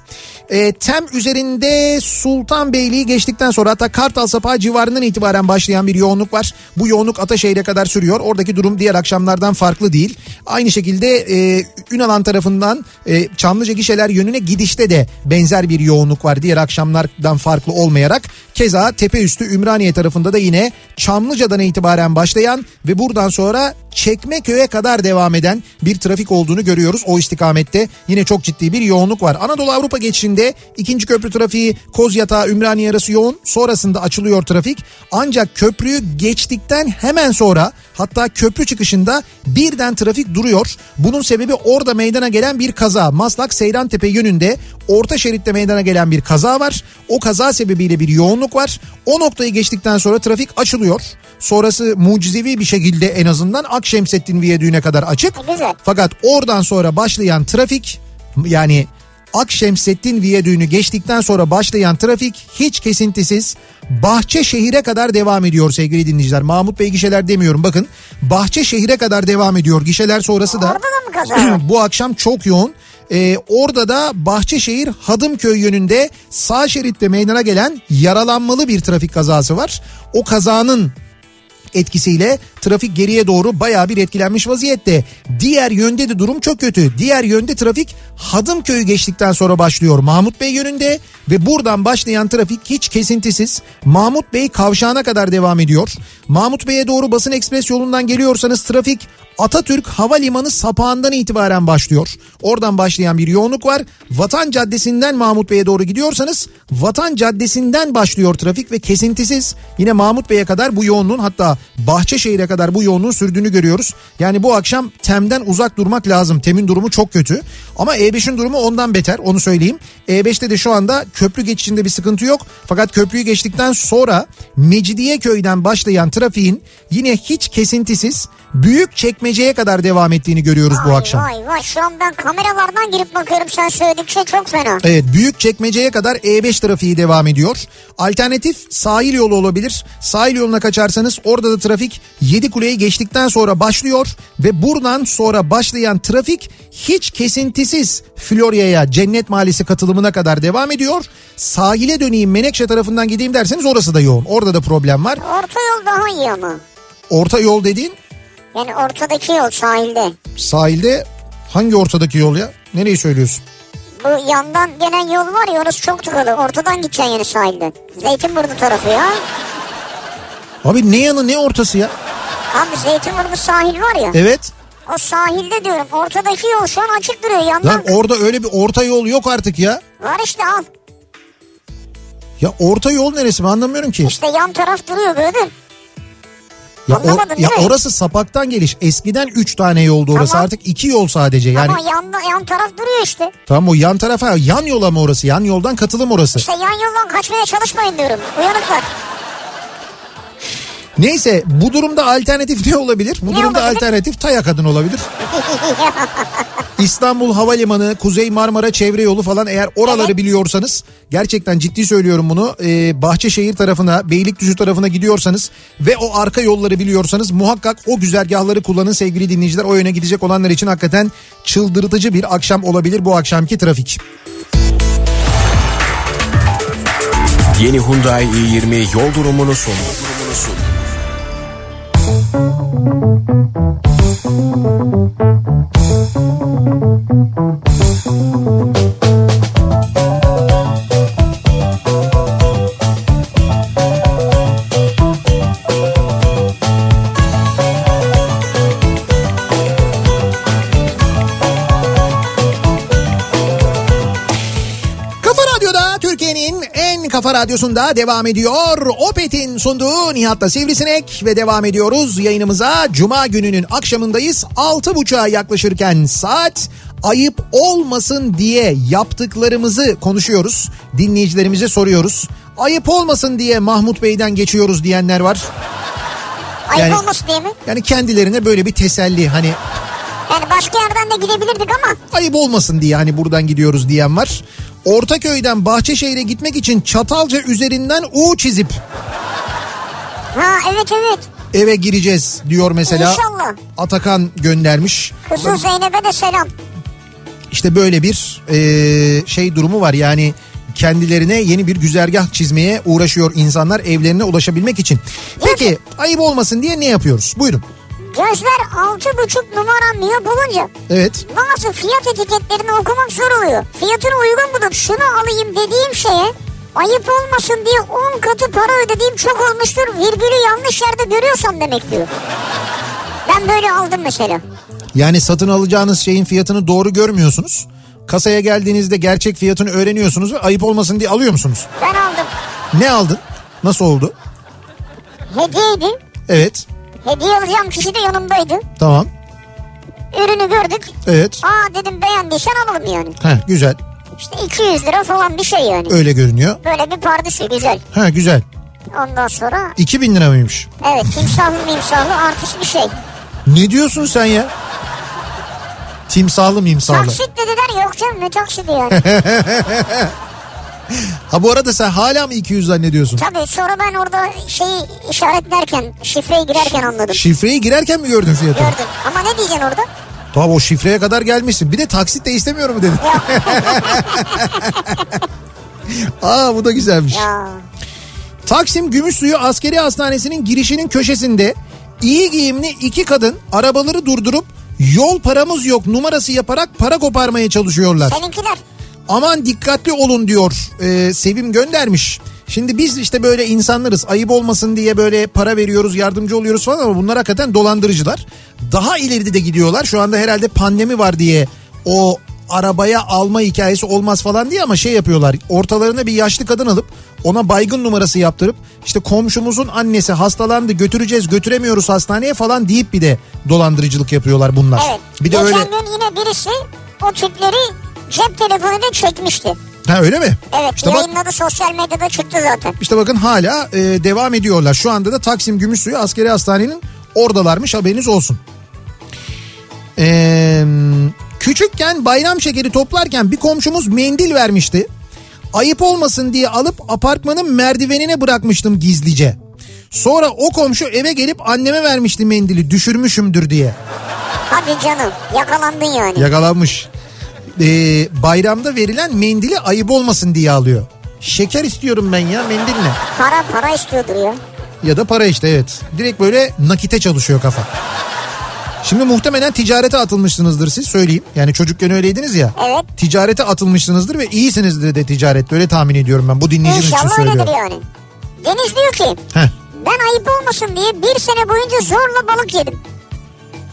E, Tem üzerinde Sultanbeyli'yi geçtikten sonra hatta Kartal Sapağı civarından itibaren başlayan bir yoğunluk var. Bu yoğunluk Ataşehir'e kadar sürüyor. Oradaki durum diğer akşamlardan farklı değil. Aynı şekilde e, Ünalan tarafından e, Çamlıca gişeler yönüne gidişte de benzer bir yoğunluk var. Diğer akşamlardan farklı olmayarak. Keza tepe üstü Ümraniye tarafında da yine Çamlıca'dan itibaren başlayan ve buradan sonra Çekmeköy'e kadar devam eden bir trafik olduğunu görüyoruz. O istikamette yine çok ciddi bir yoğunluk var. Anadolu Avrupa geçişinde ikinci köprü trafiği Kozyatağı Ümraniye arası yoğun. Sonrasında açılıyor trafik. Ancak köprüyü geçtikten hemen sonra hatta köprü çıkışında birden trafik duruyor. Bunun sebebi orada meydana gelen bir kaza. Maslak Seyrantepe yönünde orta şeritte meydana gelen bir kaza var. O kaza sebebiyle bir yoğunluk var. O noktayı geçtikten sonra trafik açılıyor. Sonrası mucizevi bir şekilde en azından Akşemsettin Viyadüğü'ne kadar açık. Güzel. Fakat oradan sonra başlayan trafik yani Akşemsettin Viyadüğü'nü geçtikten sonra başlayan trafik hiç kesintisiz Bahçeşehir'e kadar devam ediyor sevgili dinleyiciler. Mahmut Bey gişeler demiyorum bakın. Bahçeşehir'e kadar devam ediyor. Gişeler sonrası da Orada da (clears throat) bu akşam çok yoğun. Ee, orada da Bahçeşehir Hadımköy yönünde sağ şeritte meydana gelen yaralanmalı bir trafik kazası var. O kazanın etkisiyle trafik geriye doğru bayağı bir etkilenmiş vaziyette. Diğer yönde de durum çok kötü. Diğer yönde trafik Hadımköy'ü geçtikten sonra başlıyor Mahmut Bey yönünde ve buradan başlayan trafik hiç kesintisiz Mahmut Bey kavşağına kadar devam ediyor. Mahmut Bey'e doğru basın ekspres yolundan geliyorsanız trafik Atatürk Havalimanı sapağından itibaren başlıyor. Oradan başlayan bir yoğunluk var. Vatan Caddesi'nden Mahmut Bey'e doğru gidiyorsanız Vatan Caddesi'nden başlıyor trafik ve kesintisiz. Yine Mahmut Bey'e kadar bu yoğunluğun hatta Bahçeşehir'e kadar bu yoğunluğun sürdüğünü görüyoruz. Yani bu akşam TEM'den uzak durmak lazım. TEM'in durumu çok kötü. Ama E5'in durumu ondan beter onu söyleyeyim. E5'te de şu anda köprü geçişinde bir sıkıntı yok. Fakat köprüyü geçtikten sonra Mecidiyeköy'den başlayan trafiğin yine hiç kesintisiz büyük çekmeceye kadar devam ettiğini görüyoruz bu Vay akşam. Vay vay şu an ben kameralardan girip bakıyorum sen söyledikçe çok fena. Evet büyük çekmeceye kadar E5 trafiği devam ediyor. Alternatif sahil yolu olabilir. Sahil yoluna kaçarsanız orada da trafik 7 kuleyi geçtikten sonra başlıyor ve buradan sonra başlayan trafik hiç kesintisiz Florya'ya Cennet Mahallesi katılımına kadar devam ediyor. Sahile döneyim Menekşe tarafından gideyim derseniz orası da yoğun. Orada da problem var. Orta yol daha iyi ama. Orta yol dediğin Yani ortadaki yol sahilde. sahilde hangi ortadaki yol ya? Nereyi söylüyorsun? Bu yandan gelen yol var ya orası çok tıkalı. Ortadan gideceksin yani sahilde. Zeytinburnu tarafı ya. Abi ne yanı ne ortası ya? Abi Zeytinburnu sahil var ya. Evet. O sahilde diyorum. Ortadaki yol şu an açık duruyor. Yandan Lan orada öyle bir orta yol yok artık ya. var işte al. Ya orta yol neresi ben anlamıyorum ki. İşte yan taraf duruyor böyle. Ya, Anlamadın ya mi? orası sapaktan geliş. Eskiden 3 tane yoldu orası. Tamam. Artık 2 yol sadece. Yani Ama yanda, yan taraf duruyor işte. tamam o yan tarafa yan yola mı orası? Yan yoldan katılım orası. İşte yan yoldan kaçmaya çalışmayın diyorum. Uyanıklar. Neyse bu durumda alternatif ne olabilir? Bu Ne durumda olabilir? alternatif Taya kadın olabilir. (laughs) İstanbul Havalimanı, Kuzey Marmara çevre yolu falan eğer oraları Evet. biliyorsanız gerçekten ciddi söylüyorum bunu. E, Bahçeşehir tarafına, Beylikdüzü tarafına gidiyorsanız ve o arka yolları biliyorsanız muhakkak o güzergahları kullanın sevgili dinleyiciler. O yöne gidecek olanlar için hakikaten çıldırtıcı bir akşam olabilir bu akşamki trafik. Yeni Hyundai i20 yol durumunu sundu. Thank you. Radyosunda devam ediyor. Opet'in sunduğu Nihat'la Sivrisinek ve devam ediyoruz yayınımıza. Cuma gününün akşamındayız. 6.30'a yaklaşırken saat ayıp olmasın diye yaptıklarımızı konuşuyoruz. Dinleyicilerimize soruyoruz. Ayıp olmasın diye Mahmut Bey'den geçiyoruz diyenler var. Ayıp Yani- olmasın diye mi? Yani kendilerine böyle bir teselli hani Yani başka yerden de gidebilirdik ama. ayıp olmasın diye hani buradan gidiyoruz diyen var. Ortaköy'den Bahçeşehir'e gitmek için Çatalca üzerinden U çizip Ha evet evet. eve gireceğiz diyor mesela. İnşallah. Atakan göndermiş. Kızıl Zeynep'e de selam. İşte böyle bir e, şey durumu var yani kendilerine yeni bir güzergah çizmeye uğraşıyor insanlar evlerine ulaşabilmek için. Peki ayıp olmasın diye ne yapıyoruz? Buyurun. Gözler altı buçuk numara miyop olunca Evet. bazı fiyat etiketlerini okumak zor oluyor. Fiyatına uygun bulup şunu alayım dediğim şeye ayıp olmasın diye 10 katı para ödediğim çok olmuştur. Virgülü yanlış yerde görüyorsam demek diyor. Ben böyle aldım mesela. Yani satın alacağınız şeyin fiyatını doğru görmüyorsunuz. Kasaya geldiğinizde gerçek fiyatını öğreniyorsunuz ve ayıp olmasın diye alıyor musunuz? Ben aldım. Ne aldın? Nasıl oldu? Hediyeydi. Evet. Hediye alacağım kişi de yanımdaydı. Tamam. Ürünü gördük. Evet. Aa dedim beğendiysen alalım yani. Heh, güzel. İşte 200 lira falan bir şey yani. Öyle görünüyor. Böyle bir pardüsü güzel. Ha güzel. Ondan sonra 2000 lira mıymış? evet timsahlı mimsahlı artist bir şey. Ne diyorsun sen ya? Timsahlı mimsahlı. Taksit dediler yok canım ne taksidi yani. (laughs) Ha bu arada sen hala mı 200 zannediyorsun? Tabii sonra ben orada şeyi işaretlerken şifreyi girerken anladım. Şifreyi girerken mi gördün fiyatı? Gördüm. Ama ne diyeceksin orada? Tamam o şifreye kadar gelmişsin. Bir de taksit de istemiyorum mu dedin? (laughs) Aa bu da güzelmiş. Ya. Taksim Gümüşsuyu Askeri Hastanesi'nin girişinin köşesinde iyi giyimli iki kadın arabaları durdurup yol paramız yok numarası yaparak para koparmaya çalışıyorlar. Seninkiler. Aman dikkatli olun diyor Ee, Sevim göndermiş. Şimdi biz işte böyle insanlarız ayıp olmasın diye böyle para veriyoruz yardımcı oluyoruz falan ama bunlar hakikaten dolandırıcılar. Daha ileride de gidiyorlar şu anda herhalde pandemi var diye o arabaya alma hikayesi olmaz falan diye ama şey yapıyorlar. Ortalarına bir yaşlı kadın alıp ona baygın numarası yaptırıp işte komşumuzun annesi hastalandı götüreceğiz götüremiyoruz hastaneye falan deyip bir de dolandırıcılık yapıyorlar bunlar. Evet. Bir de Geçen öyle. gün yine birisi o tipleri cep telefonuyla çekmişti. Ha öyle mi? Evet İşte bak yayınladı sosyal medyada çıktı zaten. İşte bakın hala e, devam ediyorlar. Şu anda da Taksim Gümüşsuyu Askeri Hastane'nin oradalarmış haberiniz olsun. Ee, küçükken bayram şekeri toplarken bir komşumuz mendil vermişti. Ayıp olmasın diye alıp apartmanın merdivenine bırakmıştım gizlice. Sonra o komşu eve gelip anneme vermişti mendili düşürmüşümdür diye. Hadi canım yakalandın yani. Yakalanmış. Ee, bayramda verilen mendili ayıp olmasın diye alıyor. Şeker istiyorum ben ya mendil ne? Para para istiyordur ya. Ya da para işte evet. Direkt böyle nakite çalışıyor kafa. Şimdi muhtemelen ticarete atılmışsınızdır siz söyleyeyim. Yani çocukken öyleydiniz ya. Evet. Ticarete atılmışsınızdır ve iyisinizdir de ticarette öyle tahmin ediyorum ben. Bu dinleyicimiz için İnşallah söylüyorum. öyledir yani. Deniz diyor ki Heh. ben ayıp olmasın diye bir sene boyunca zorla balık yedim.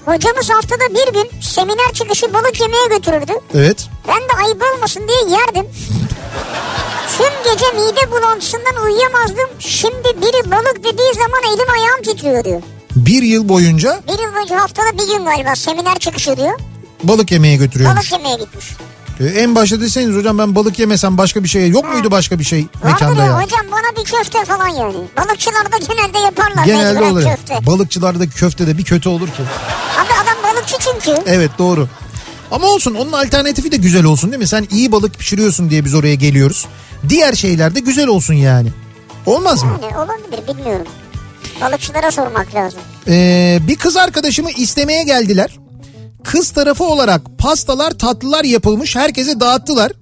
Hocamız haftada bir gün seminer çıkışı balık yemeye götürürdü. Evet. Ben de ayıp olmasın diye yerdim. Tüm gece mide bulantısından uyuyamazdım. Şimdi biri balık dediği zaman elim ayağım titriyor diyor. Bir yıl boyunca Bir yıl boyunca haftada bir gün galiba seminer çıkışı diyor. balık yemeye götürüyormuş. Balık yemeye gitmiş. Ee, en başta deseniz hocam ben balık yemesem başka bir şey yok muydu başka bir şey Vardır mekanda ya hocam bana bir köfte falan yani. Balıkçılar da genelde yaparlar. Genelde oluyor. Köfte. Balıkçılardaki köfte de bir kötü olur ki. Abi adam balıkçı çünkü. Evet doğru. Ama olsun onun alternatifi de güzel olsun değil mi? Sen iyi balık pişiriyorsun diye biz oraya geliyoruz. Diğer şeyler de güzel olsun yani. Olmaz mı? Yani olabilir bilmiyorum. Balıkçılara sormak lazım. Ee, bir kız arkadaşımı istemeye geldiler. Kız tarafı olarak pastalar tatlılar yapılmış herkese dağıttılar.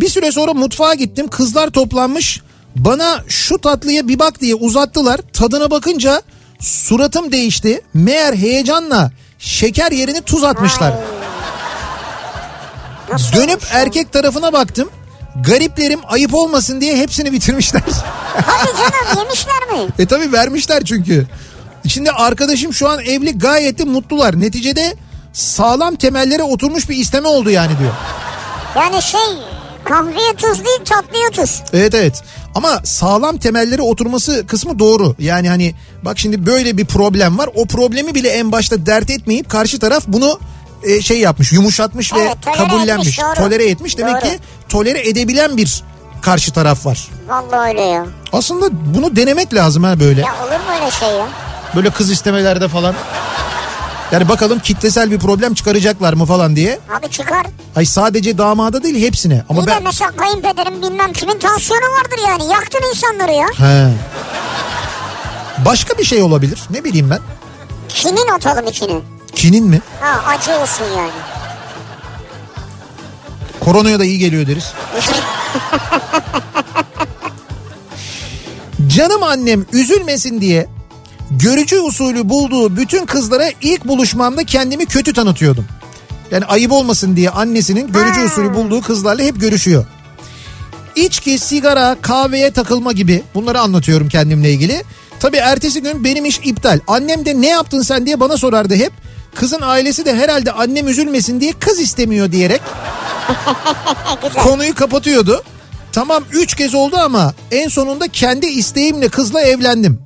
Bir süre sonra mutfağa gittim kızlar toplanmış. Bana şu tatlıya bir bak diye uzattılar. Tadına bakınca suratım değişti. Meğer heyecanla şeker yerini tuz atmışlar. Dönüp erkek tarafına baktım. Gariplerim ayıp olmasın diye hepsini bitirmişler. Hadi canım yemişler mi? e tabi vermişler çünkü. Şimdi arkadaşım şu an evli gayet de mutlular. Neticede sağlam temellere oturmuş bir isteme oldu yani diyor. Yani şey kahveye tuz değil tatlıya tuz. Evet evet. Ama sağlam temellere oturması kısmı doğru. Yani hani bak şimdi böyle bir problem var. O problemi bile en başta dert etmeyip karşı taraf bunu e, şey yapmış, yumuşatmış Evet, ve kabullenmiş, etmiş, doğru. tolere etmiş. Demek Doğru. ki tolere edebilen bir karşı taraf var. Vallahi öyle ya. Aslında bunu denemek lazım ha böyle. Ya olur mu öyle şey ya? Böyle kız istemelerde falan. Yani bakalım kitlesel bir problem çıkaracaklar mı falan diye. Abi çıkar. Ay sadece damada değil hepsine. Ama de ben... mesela kayınpederim bilmem kimin tansiyonu vardır yani. Yaktın insanları ya. He. Başka bir şey olabilir. Ne bileyim ben. Kinin atalım içine. Kinin mi? Ha acı olsun yani. Koronaya da iyi geliyor deriz. (laughs) Canım annem üzülmesin diye görücü usulü bulduğu bütün kızlara ilk buluşmamda kendimi kötü tanıtıyordum. Yani ayıp olmasın diye annesinin görücü Ha. usulü bulduğu kızlarla hep görüşüyor. İçki, sigara, kahveye takılma gibi bunları anlatıyorum kendimle ilgili. Tabii ertesi gün benim iş iptal. Annem de ne yaptın sen diye bana sorardı hep. Kızın ailesi de herhalde annem üzülmesin diye kız istemiyor diyerek (laughs) konuyu kapatıyordu. Tamam 3 kez oldu ama en sonunda kendi isteğimle kızla evlendim.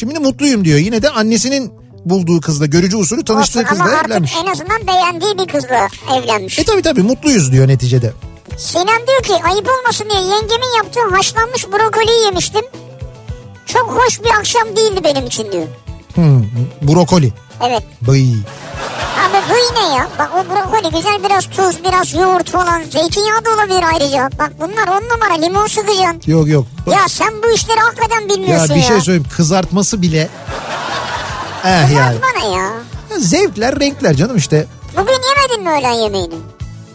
Şimdi mutluyum diyor. Yine de annesinin bulduğu kızla görücü usulü tanıştığı Olsun ama kızla artık evlenmiş. en azından beğendiği bir kızla evlenmiş. E tabi tabi mutluyuz diyor neticede. Sinem diyor ki ayıp olmasın diye yengemin yaptığı haşlanmış brokoliyi yemiştim. Çok hoş bir akşam değildi benim için diyor. Hmm, brokoli. Evet. Bıy. Abi yine ya. Bak o brokoli güzel biraz tuz, biraz yoğurt falan. Zeytinyağı da olabilir ayrıca. Bak bunlar on numara limon sıkacaksın. Yok yok. Ya sen bu işleri hakikaten Ya bilmiyorsun bir ya. şey söyleyeyim kızartması bile. (laughs) Eh yani. Kızartma ne ya? Ya Zevkler renkler canım işte. Bugün yemedin mi öğlen yemeğini?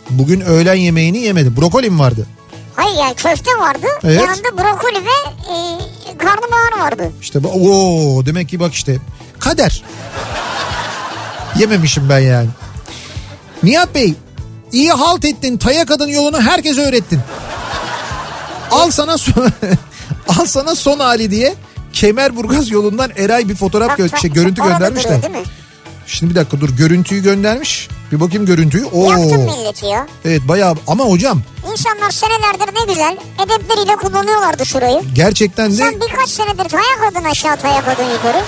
Bugün öğlen yemeğini yemedim. Brokoli mi vardı? Hayır yani köfte vardı. Evet. Yanında brokoli ve e, karnabahar vardı. İşte bu- o demek ki bak işte kader. Yememişim ben yani. Nihat Bey iyi halt ettin. Taya kadın yolunu herkese öğrettin. Al sana son, (laughs) al sana son hali diye Kemerburgaz yolundan Eray bir fotoğraf gö- şey, görüntü orada göndermiş de. duruyor, değil mi? Şimdi bir dakika dur görüntüyü göndermiş. Bir bakayım görüntüyü. Oo. Yaktın milleti ya. Evet bayağı ama hocam İnsanlar senelerdir ne güzel edepleriyle kullanıyorlardı şurayı. gerçekten de Sen birkaç senedir tayak adın aşağı tayak adın yukarı.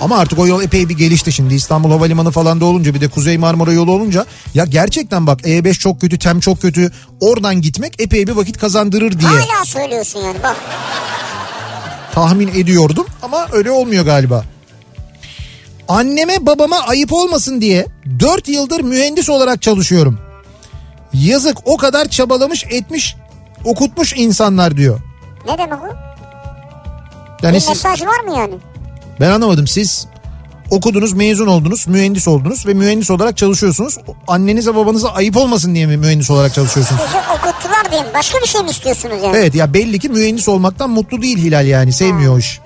Ama artık o yol epey bir gelişti şimdi İstanbul Havalimanı falan da olunca bir de Kuzey Marmara yolu olunca ya gerçekten bak E5 çok kötü tem çok kötü oradan gitmek epey bir vakit kazandırır diye Hala söylüyorsun yani bak. tahmin ediyordum ama öyle olmuyor galiba. Anneme babama ayıp olmasın diye 4 yıldır mühendis olarak çalışıyorum. Yazık o kadar çabalamış etmiş okutmuş insanlar diyor. Ne demek o? Yani bir siz, mesaj var mı yani? Ben anlamadım siz okudunuz mezun oldunuz mühendis oldunuz ve mühendis olarak çalışıyorsunuz. Annenize babanıza ayıp olmasın diye mi mühendis olarak çalışıyorsunuz? Sizi okuttular diyeyim. Başka bir şey mi istiyorsunuz yani? Evet ya belli ki mühendis olmaktan mutlu değil Hilal yani sevmiyor o iş.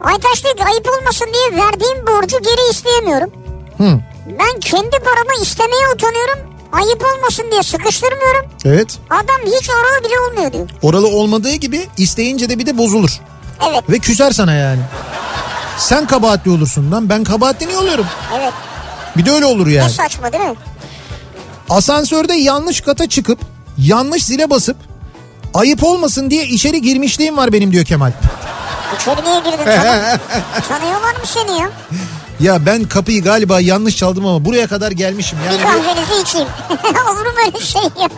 Aytaş diyor ki ayıp olmasın diye verdiğim borcu geri isteyemiyorum. Hı. Ben kendi paramı istemeye utanıyorum. Ayıp olmasın diye sıkıştırmıyorum. Evet Adam hiç oralı bile olmuyor diyor. oralı olmadığı gibi isteyince de bir de bozulur. Evet Ve küser sana yani. Sen kabahatli olursun lan ben kabahatli niye oluyorum? evet. Bir de öyle olur Ne yani. saçma değil mi? Asansörde yanlış kata çıkıp yanlış zile basıp ayıp olmasın diye içeri girmişliğim var benim diyor Kemal. İçeri niye girdin? (laughs) Tanıyorlar mı seni ya? Ya ben kapıyı galiba yanlış çaldım ama buraya kadar gelmişim. Yani bir kahvenizi içeyim. (laughs) Olur mu öyle şey ya?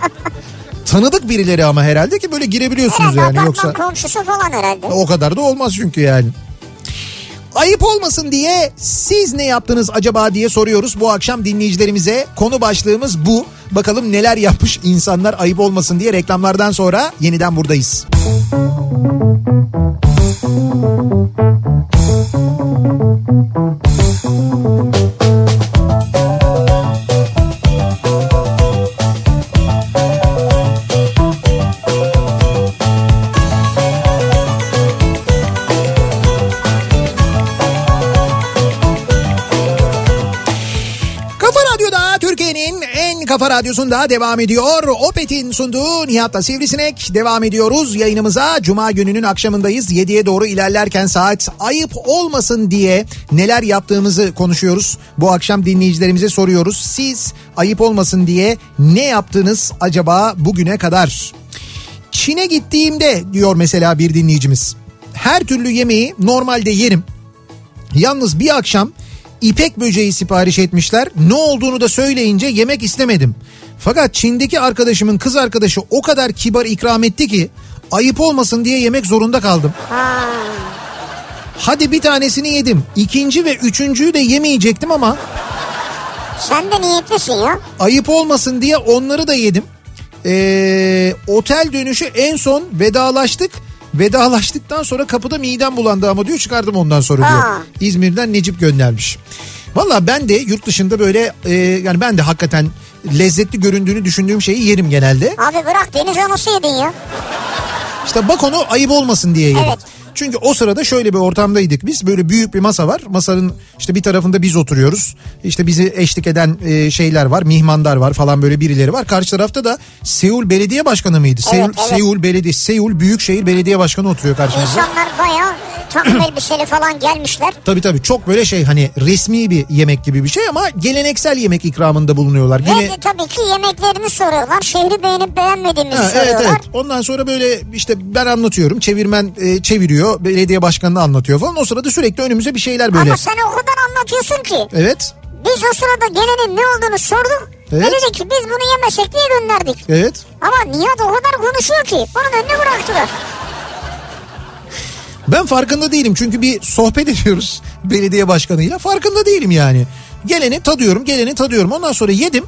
Tanıdık birileri ama herhalde ki böyle girebiliyorsunuz Herhalde yani yoksa komşusu falan herhalde. o kadar da olmaz çünkü yani. Ayıp olmasın diye siz ne yaptınız acaba diye soruyoruz bu akşam dinleyicilerimize. Konu başlığımız bu. Bakalım neler yapmış insanlar ayıp olmasın diye reklamlardan sonra yeniden buradayız. Kafa radyosunda devam ediyor. Opet'in sunduğu Nihat'la Sivrisinek devam ediyoruz. Yayınımıza Cuma gününün akşamındayız. 7'ye doğru ilerlerken saat ayıp olmasın diye neler yaptığımızı konuşuyoruz. Bu akşam dinleyicilerimize soruyoruz. Siz ayıp olmasın diye ne yaptınız acaba bugüne kadar? Çin'e gittiğimde diyor mesela bir dinleyicimiz. Her türlü yemeği normalde yerim. Yalnız bir akşam ipek böceği sipariş etmişler. Ne olduğunu da söyleyince yemek istemedim. Fakat Çin'deki arkadaşımın kız arkadaşı o kadar kibar ikram etti ki ayıp olmasın diye yemek zorunda kaldım. Ha. Hadi bir tanesini yedim. İkinci ve üçüncüyü de yemeyecektim ama Sen de niyetlisin ya. ayıp olmasın diye onları da yedim. Ee, otel dönüşü en son vedalaştık. Vedalaştıktan sonra kapıda midem bulandı ama diyor çıkardım ondan sonra diyor. Aa. İzmir'den Necip göndermiş. Valla ben de yurt dışında böyle e, yani ben de hakikaten lezzetli göründüğünü düşündüğüm şeyi yerim genelde. Abi bırak deniz anası yedin ya. İşte bak onu ayıp olmasın diye yedim. Evet. Çünkü o sırada şöyle bir ortamdaydık biz. Böyle büyük bir masa var. Masanın işte bir tarafında biz oturuyoruz. İşte bizi eşlik eden e, şeyler var. Mihmandar var falan böyle birileri var. Karşı tarafta da Seul Belediye Başkanı mıydı? Seul, evet. Seul Belediye, Seul Büyükşehir Belediye Başkanı oturuyor karşımızda. İnsanlar bayağı takım (coughs) elbiseli falan gelmişler. Tabii tabii çok böyle şey hani resmi bir yemek gibi bir şey ama geleneksel yemek ikramında bulunuyorlar. Ve Gene... tabii ki yemeklerini soruyorlar. Şehri beğenip beğenmediğimizi Ha, evet soruyorlar. evet. Ondan sonra böyle işte ben anlatıyorum. Çevirmen e, çeviriyor. Belediye başkanı anlatıyor falan. O sırada sürekli önümüze bir şeyler böyle. Ama sen o kadar anlatıyorsun ki. Evet. Biz o sırada gelenin ne olduğunu sorduk. Evet. Ve dedi ki biz bunu yemesek diye gönderdik. Evet. Ama Nihat o kadar konuşuyor ki. Onun önüne bıraktılar. Ben farkında değilim çünkü bir sohbet (laughs) ediyoruz belediye başkanıyla. Farkında değilim yani. Geleni tadıyorum, geleni tadıyorum. Ondan sonra yedim.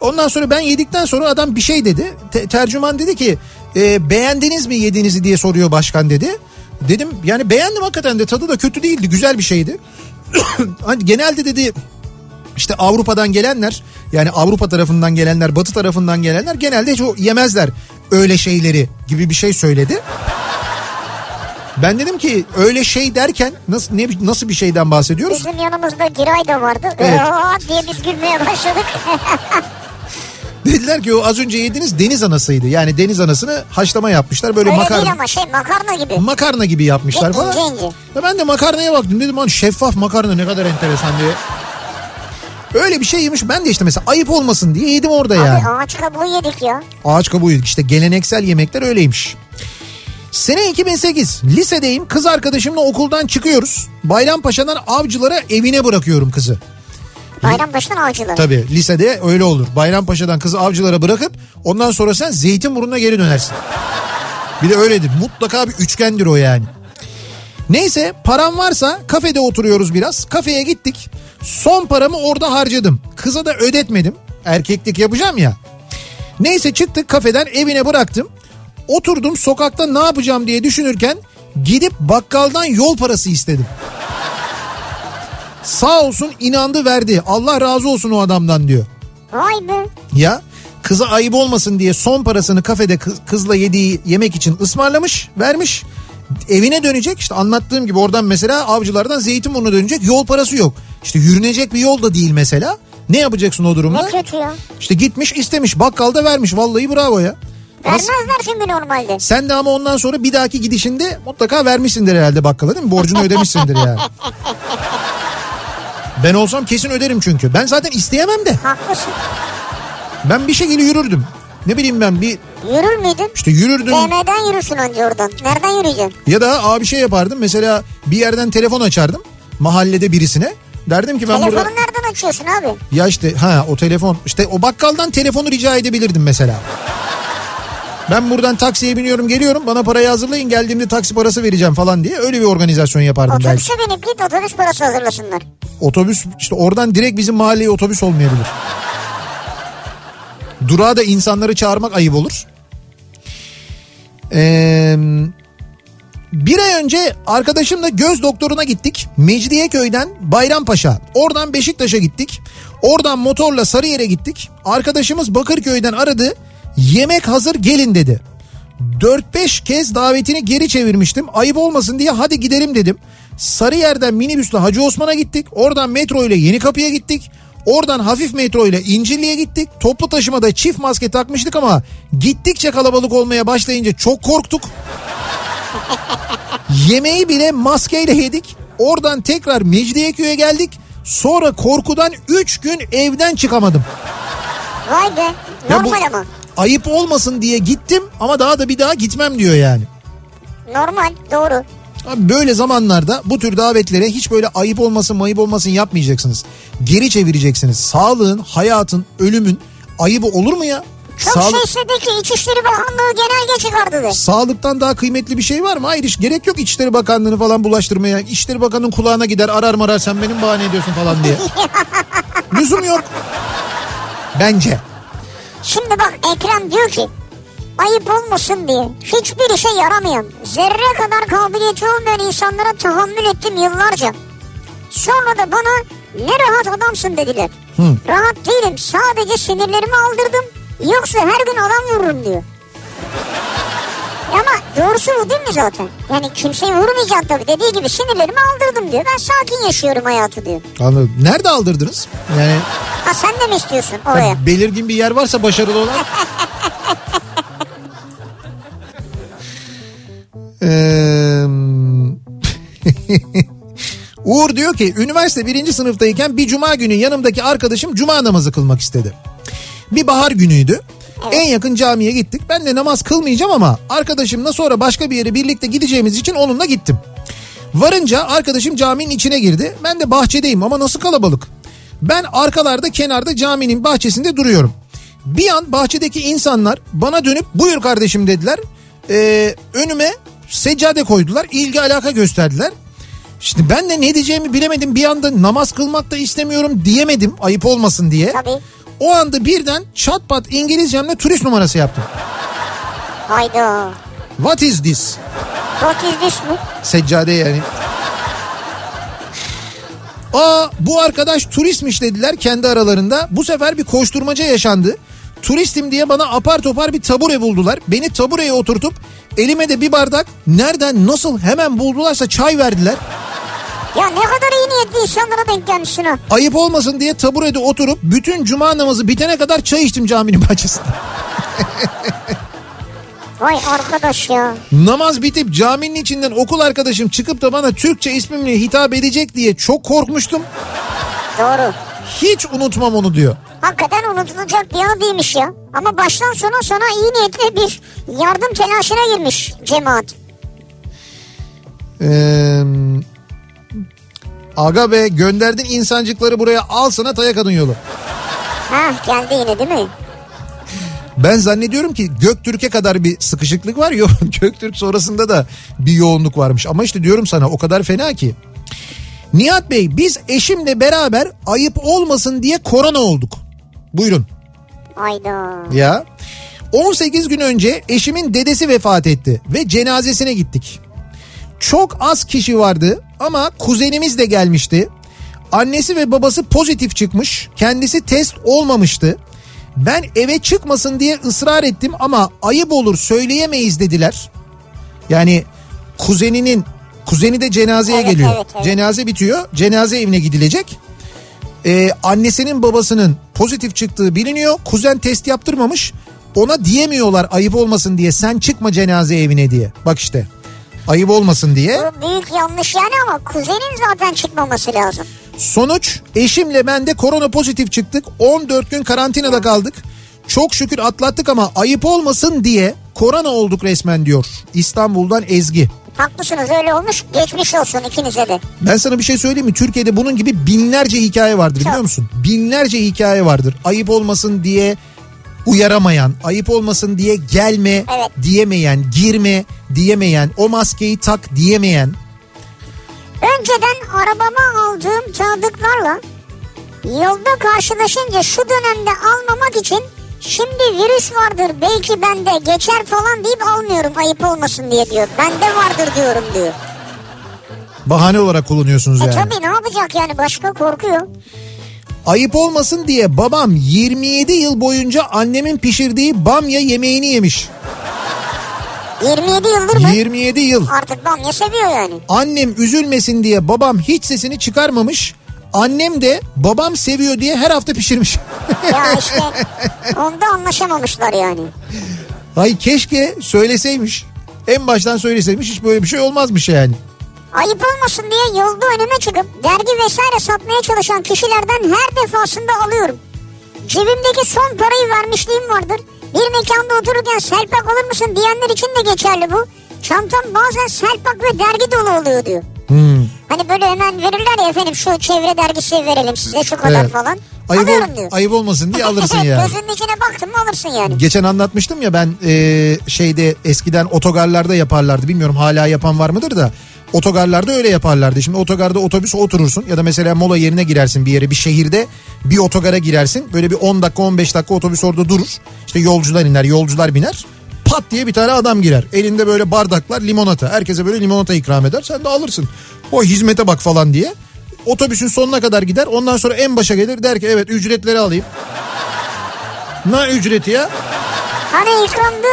Ondan sonra ben yedikten sonra adam bir şey dedi. Te- tercüman dedi ki "E, beğendiniz mi yediğinizi diye soruyor başkan dedi. Dedim yani beğendim hakikaten de tadı da kötü değildi güzel bir şeydi. (coughs) hani genelde dedi işte Avrupa'dan gelenler yani Avrupa tarafından gelenler batı tarafından gelenler genelde hiç o yemezler öyle şeyleri gibi bir şey söyledi. Ben dedim ki öyle şey derken nasıl ne nasıl bir şeyden bahsediyoruz? Bizim yanımızda Giray da vardı. Evet. Aa diye biz gülmeye başladık. (laughs) Dediler ki o az önce yediğiniz deniz anasıydı. Yani deniz anasını haşlama yapmışlar böyle Öyle makarna değil ama şey makarna gibi. makarna gibi yapmışlar İnce falan. ince. Ya ben de makarnaya baktım dedim hani şeffaf makarna ne kadar enteresan diye. Öyle bir şey yemiş ben de işte mesela ayıp olmasın diye yedim orada yani. Abi ağaç kabuğu yedik ya. Ağaç kabuğu yedik işte geleneksel yemekler öyleymiş. Sene 2008 lisedeyim kız arkadaşımla okuldan çıkıyoruz. Bayrampaşa'dan avcılara evine bırakıyorum kızı. Bayrampaşa'dan avcılar. Tabii lisede öyle olur. Bayrampaşa'dan kızı avcılara bırakıp ondan sonra sen Zeytinburnu'na geri dönersin. Bir de öyledir. Mutlaka bir üçgendir o yani. Neyse param varsa kafede oturuyoruz biraz. Kafeye gittik. Son paramı orada harcadım. Kıza da ödetmedim. Erkeklik yapacağım ya. Neyse çıktık kafeden evine bıraktım. Oturdum sokakta ne yapacağım diye düşünürken gidip bakkaldan yol parası istedim. Sağ olsun inandı verdi. Allah razı olsun o adamdan diyor. Vay be. Ya kıza ayıp olmasın diye son parasını kafede kız- kızla yediği yemek için ısmarlamış vermiş. Evine dönecek işte anlattığım gibi oradan mesela avcılardan Zeytinburnu'na dönecek yol parası yok. İşte yürünecek bir yol da değil mesela. Ne yapacaksın o durumda? Ne kötü ya. İşte gitmiş istemiş bakkalda vermiş vallahi bravo ya. Vermezler çünkü normalde. sen de ama ondan sonra bir dahaki gidişinde mutlaka vermişsindir herhalde bakkala değil mi? Borcunu ödemişsindir yani. (laughs) Ben olsam kesin öderim çünkü. Ben zaten isteyemem de. Haklısın. Ben bir şekilde yürürdüm. Ne bileyim ben bir Yürür müydün? işte yürürdüm DM'den yürürsün önce oradan. Nereden yürüyeceksin? ya da abi şey yapardım. Mesela bir yerden telefon açardım mahallede birisine. Derdim ki ben Telefonu burada nereden açıyorsun abi? ya işte ha o telefon işte o bakkaldan telefonu rica edebilirdim mesela. Ben buradan taksiye biniyorum geliyorum bana parayı hazırlayın geldiğimde taksi parası vereceğim falan diye öyle bir organizasyon yapardım belki. Otobüse binip git otobüs parası hazırlasınlar. Otobüs işte oradan direkt bizim mahalleye otobüs olmayabilir. Durağa da insanları çağırmak ayıp olur. Ee, bir ay önce arkadaşımla göz doktoruna gittik. Mecidiyeköy'den Bayrampaşa. Oradan Beşiktaş'a gittik. Oradan motorla Sarıyer'e gittik. Arkadaşımız Bakırköy'den aradı. Yemek hazır gelin dedi. 4-5 kez davetini geri çevirmiştim. Ayıp olmasın diye hadi gidelim dedim. Sarıyer'den minibüsle Hacı Osman'a gittik. Oradan metro ile Yenikapı'ya gittik. Oradan hafif metro ile İncirli'ye gittik. Toplu taşımada çift maske takmıştık ama gittikçe kalabalık olmaya başlayınca çok korktuk. (laughs) Yemeği bile maskeyle yedik. Oradan tekrar Mecidiyeköy'e geldik. Sonra korkudan 3 gün evden çıkamadım. Vay be. Ya bu- Normal ama. Ayıp olmasın diye gittim ama daha da bir daha gitmem diyor yani. Normal. Doğru. Abi böyle zamanlarda bu tür davetlere hiç böyle ayıp olmasın mayıp olmasın yapmayacaksınız. Geri çevireceksiniz. Sağlığın, hayatın, ölümün ayıbı olur mu ya? Çok Sağlık- şey istedi ki İçişleri Bakanlığı genelge çıkardı. Sağlıktan daha kıymetli bir şey var mı? Hayır hiç gerek yok İçişleri Bakanlığı'nı falan bulaştırmaya. İçişleri Bakanı'nın kulağına gider arar marar sen benim bahane ediyorsun falan diye. (laughs) Lüzum yok. Bence. Şimdi bak Ekrem diyor ki ayıp olmasın diye hiçbir işe yaramayan zerre kadar kabiliyeti olmayan insanlara tahammül ettim yıllarca. Sonra da bana ne rahat adamsın dediler. Rahat değilim sadece sinirlerimi aldırdım yoksa her gün adam vururum diyor. Ama doğrusu bu değil mi zaten? Yani kimseyi vurmayacaksın tabii dediği gibi sinirlerimi aldırdım diyor. Ben sakin yaşıyorum hayatı diyor. Anladım. Nerede aldırdınız? Yani Ha sen de mi istiyorsun oraya? belirgin bir yer varsa başarılı olan. (laughs) Eee, (laughs) Uğur diyor ki üniversite birinci sınıftayken bir cuma günü yanımdaki arkadaşım cuma namazı kılmak istedi. Bir bahar günüydü. En yakın camiye gittik. Ben de namaz kılmayacağım ama arkadaşımla sonra başka bir yere birlikte gideceğimiz için onunla gittim. Varınca arkadaşım caminin içine girdi. Ben de bahçedeyim ama nasıl kalabalık. Ben arkalarda kenarda caminin bahçesinde duruyorum. Bir an bahçedeki insanlar bana dönüp buyur kardeşim dediler. Ee, önüme seccade koydular. ilgi alaka gösterdiler. Şimdi ben de ne diyeceğimi bilemedim. Bir anda namaz kılmak da istemiyorum diyemedim ayıp olmasın diye. Tabii. O anda birden çat pat İngilizcemle turist numarası yaptım. Hayda. What is this? What is this mi? Seccade yani. Aa bu arkadaş turistmiş dediler kendi aralarında. Bu sefer bir koşturmaca yaşandı. Turistim diye bana apar topar bir tabure buldular. Beni tabureye oturtup elime de bir bardak nereden nasıl hemen buldularsa çay verdiler. Ya ne kadar iyi niyetli insanlara denk gelmişsin ha. Ayıp olmasın diye taburede oturup bütün cuma namazı bitene kadar çay içtim caminin bahçesinde. (laughs) Vay arkadaş ya. Namaz bitip caminin içinden okul arkadaşım çıkıp da bana Türkçe ismimle hitap edecek diye çok korkmuştum. Doğru. Hiç unutmam onu diyor. Hakikaten unutulacak bir anı değilmiş ya. Ama baştan sona sana iyi niyetli bir yardım telaşına girmiş cemaat. Ee, aga be gönderdin insancıkları buraya al sana Tayakadın yolu. Ha geldi yine değil mi? Ben zannediyorum ki Göktürk'e kadar bir sıkışıklık var. Yok (laughs) Göktürk sonrasında da bir yoğunluk varmış. Ama işte diyorum sana o kadar fena ki. Nihat Bey biz eşimle beraber ayıp olmasın diye korona olduk. Buyurun. Hayda. Ya 18 gün önce eşimin dedesi vefat etti ve cenazesine gittik. Çok az kişi vardı ama kuzenimiz de gelmişti. Annesi ve babası pozitif çıkmış. Kendisi test olmamıştı. Ben eve çıkmasın diye ısrar ettim ama ayıp olur söyleyemeyiz dediler. Yani kuzeninin kuzeni de cenazeye Evet, geliyor. evet, evet. Cenaze bitiyor. Cenaze evine gidilecek. Ee, annesinin babasının pozitif çıktığı biliniyor. Kuzen test yaptırmamış. Ona diyemiyorlar ayıp olmasın diye sen çıkma cenaze evine diye. Bak işte ayıp olmasın diye. Bu büyük yanlış yani ama kuzenin zaten çıkmaması lazım. Sonuç eşimle ben de korona pozitif çıktık. 14 gün karantinada kaldık. Çok şükür atlattık ama ayıp olmasın diye korona olduk resmen diyor. İstanbul'dan Ezgi. Haklısınız öyle olmuş. Geçmiş olsun ikinize de. Ben sana bir şey söyleyeyim mi? Türkiye'de bunun gibi binlerce hikaye vardır biliyor Çok. musun? Binlerce hikaye vardır. Ayıp olmasın diye uyaramayan, ayıp olmasın diye gelme Evet. diyemeyen, girme diyemeyen, o maskeyi tak diyemeyen. Önceden arabama aldığım tanıdıklarla yolda karşılaşınca şu dönemde almamak için şimdi virüs vardır belki bende geçer falan deyip almıyorum ayıp olmasın diye diyor. Bende vardır diyorum diyor. Bahane olarak kullanıyorsunuz E yani. tabii ne yapacak yani başka korkuyor. Ayıp olmasın diye babam 27 yıl boyunca annemin pişirdiği bamya yemeğini yemiş. 27 yıldır mı? 27 yıl. Artık bamya seviyor yani. Annem üzülmesin diye babam hiç sesini çıkarmamış. Annem de babam seviyor diye her hafta pişirmiş. Ya işte onda anlaşamamışlar yani. Ay keşke söyleseymiş. En baştan söyleseymiş hiç böyle bir şey olmazmış yani. Ayıp olmasın diye yolda önüme çıkıp dergi vesaire satmaya çalışan kişilerden her defasında alıyorum. Cebimdeki son parayı vermişliğim vardır. Bir mekanda otururken selpak alır mısın diyenler için de geçerli bu. Çantam bazen selpak ve dergi dolu oluyor diyor. Hani böyle hemen verirler ya efendim şu çevre dergisi verelim size şu kadar Evet. falan. Ayıp, ol- diyor. ayıp olmasın diye alırsın (laughs) yani. Gözünün içine baktın mı alırsın yani. Geçen anlatmıştım ya ben e, şeyde eskiden otogarlarda yaparlardı. Bilmiyorum hala yapan var mıdır da. Otogarlarda öyle yaparlardı. Şimdi otogarda otobüs oturursun ya da mesela mola yerine girersin bir yere bir şehirde bir otogara girersin. Böyle bir 10 dakika 15 dakika otobüs orada durur. İşte yolcular iner yolcular biner. Pat diye bir tane adam girer. Elinde böyle bardaklar limonata. Herkese böyle limonata ikram eder. Sen de alırsın. O hizmete bak falan diye. Otobüsün sonuna kadar gider. Ondan sonra en başa gelir der ki evet ücretleri alayım. (laughs) Ne ücreti ya? Hani ikramdı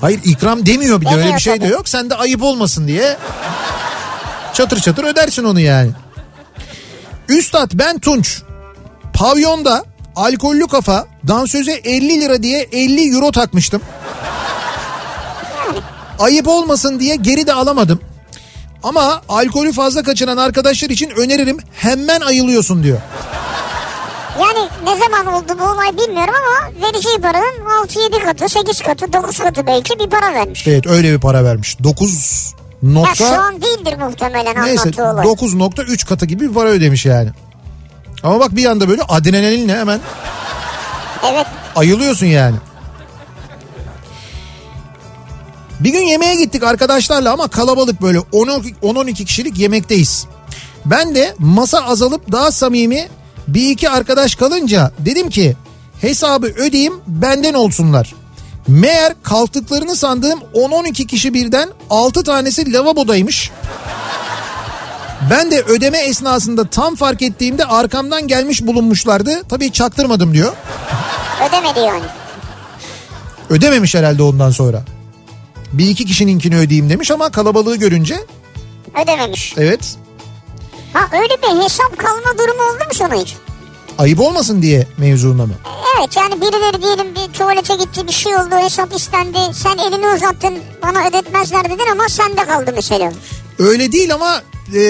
Hayır ikram demiyor bir de öyle bir şey de yok. Sen de ayıp olmasın diye çatır çatır ödersin onu yani. Üstad ben Tunç. Pavyonda alkollü kafa dansöze 50 lira diye 50 euro takmıştım. Ayıp olmasın diye geri de alamadım. Ama alkolü fazla kaçıran arkadaşlar için öneririm hemen ayılıyorsun diyor. Yani ne zaman oldu bu olay bilmiyorum ama vereceği paranın 6-7 katı, 8 katı, 9 katı belki bir para vermiş. Evet öyle bir para vermiş. 9 Ya nokta... şu an değildir muhtemelen Neyse anlattığı olay. 9.3 katı gibi bir para ödemiş yani. Ama bak bir anda böyle adrenalinle hemen Evet ayılıyorsun yani. Bir gün yemeğe gittik arkadaşlarla ama kalabalık böyle 10-12 kişilik yemekteyiz. Ben de masa azalıp daha samimi bir iki arkadaş kalınca dedim ki hesabı ödeyeyim benden olsunlar. Meğer kalktıklarını sandığım 10-12 kişi birden 6 tanesi lavabodaymış. Ben de ödeme esnasında tam fark ettiğimde arkamdan gelmiş bulunmuşlardı. Tabii çaktırmadım diyor. ödemedi yani. Ödememiş herhalde ondan sonra. Bir iki kişininkini ödeyeyim demiş ama kalabalığı görünce Ödememiş. evet Ha öyle bir hesap kalma durumu oldu mu sana hiç? ayıp olmasın diye mevzunda mı? Evet yani birileri diyelim bir tuvalete gitti bir şey oldu hesap istendi. Sen elini uzattın bana ödetmezler dedin ama sende kaldı mesela. Öyle değil ama e,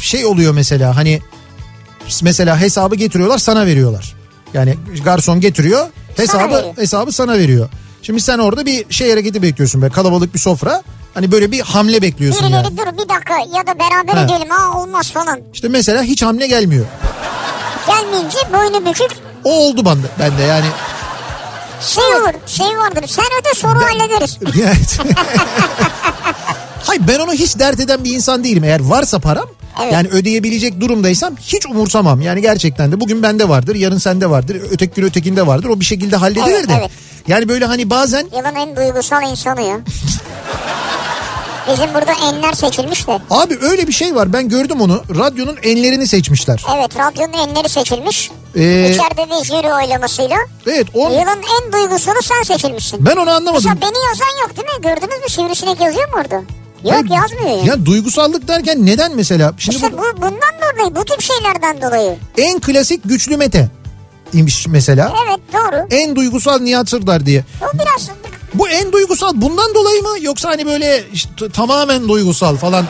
şey oluyor mesela hani mesela hesabı getiriyorlar sana veriyorlar. Yani garson getiriyor hesabı veriyor. hesabı sana veriyor. Şimdi sen orada bir şey hareketi bekliyorsun be kalabalık bir sofra. Hani böyle bir hamle bekliyorsun Birileri yani. dur bir dakika ya da beraber He. edelim ha olmaz falan. İşte mesela hiç hamle gelmiyor. Gelmeyince boynu bükük O oldu bende, bende yani. şey olur şey vardır sen öde sonra hallederiz. (laughs) Evet. (laughs) Hayır ben onu hiç dert eden bir insan değilim. Eğer varsa param Evet. yani ödeyebilecek durumdaysam hiç umursamam. Yani gerçekten de bugün bende vardır, yarın sende vardır, öteki gün ötekinde vardır. O bir şekilde halledilir Evet, de. evet. Yani böyle hani bazen Yılın en duygusal insanı ya. Bizim burada enler seçilmiş de. abi öyle bir şey var. Ben gördüm onu. Radyonun enlerini seçmişler. Evet radyonun enleri seçilmiş. Ee, İçeride bir jüri oylamasıyla. evet o Yılın en duygusunu sen seçilmişsin. ben onu anlamadım. Mesela beni yazan yok değil mi? Gördünüz mü sivrisinek yazıyor mu orada? Yok Hayır, yazmıyor ya. Ya duygusallık derken neden mesela? Şimdi İşte bu bu, bundan dolayı bu tip şeylerden dolayı. en klasik güçlü Mete imiş mesela. Evet doğru. En duygusal Nihat Sırdar diye. O biraz Bu en duygusal bundan dolayı mı yoksa hani böyle işte tamamen duygusal falan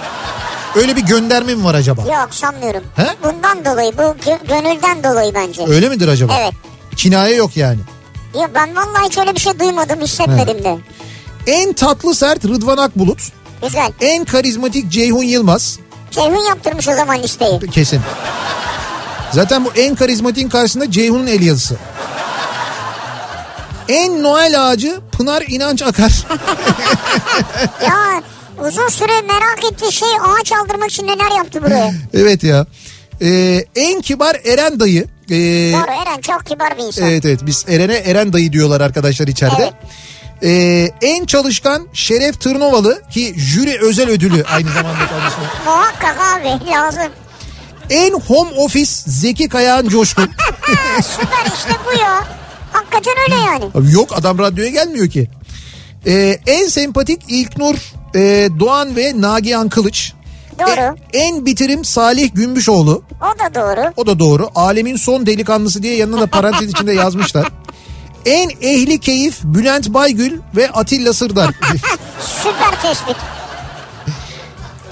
öyle bir gönderme mi var acaba? yok sanmıyorum. He? Bundan dolayı bu gö- gönülden dolayı bence. Öyle midir acaba? Evet. Kinaye yok yani. Yok ben vallahi hiç öyle bir şey duymadım hissetmedim de. En tatlı sert Rıdvan Akbulut, Güzel. en karizmatik Ceyhun Yılmaz Ceyhun yaptırmış o zaman listeyi. kesin. Zaten bu en karizmatiğin karşısında Ceyhun'un el yazısı. En Noel ağacı Pınar İnanç Akar. (laughs) ya uzun süre merak ettiği şey ağaç aldırmak için neler yaptı buraya. (laughs) evet ya. Ee, en kibar Eren dayı. Ee, Doğru Eren çok kibar bir insan. Evet evet biz Eren'e Eren dayı diyorlar arkadaşlar içeride. Evet. Ee, en çalışkan Şeref Tırnovalı ki jüri özel ödülü aynı zamanda kendisine. (laughs) Muhakkak abi lazım. En home office Zeki Kayağan Coşkun. (laughs) Süper işte bu ya. Hakikaten öyle yani. Abi Yok adam radyoya gelmiyor ki. Ee, en sempatik İlknur e, Doğan ve Nagihan Kılıç. Doğru. E- en bitirim Salih Gümbüşoğlu. O da doğru. O da doğru. Alemin son delikanlısı diye yanına da parantez içinde yazmışlar. (laughs) En ehli keyif Bülent Baygül ve Atilla Sırdar. (laughs) Süper tespit.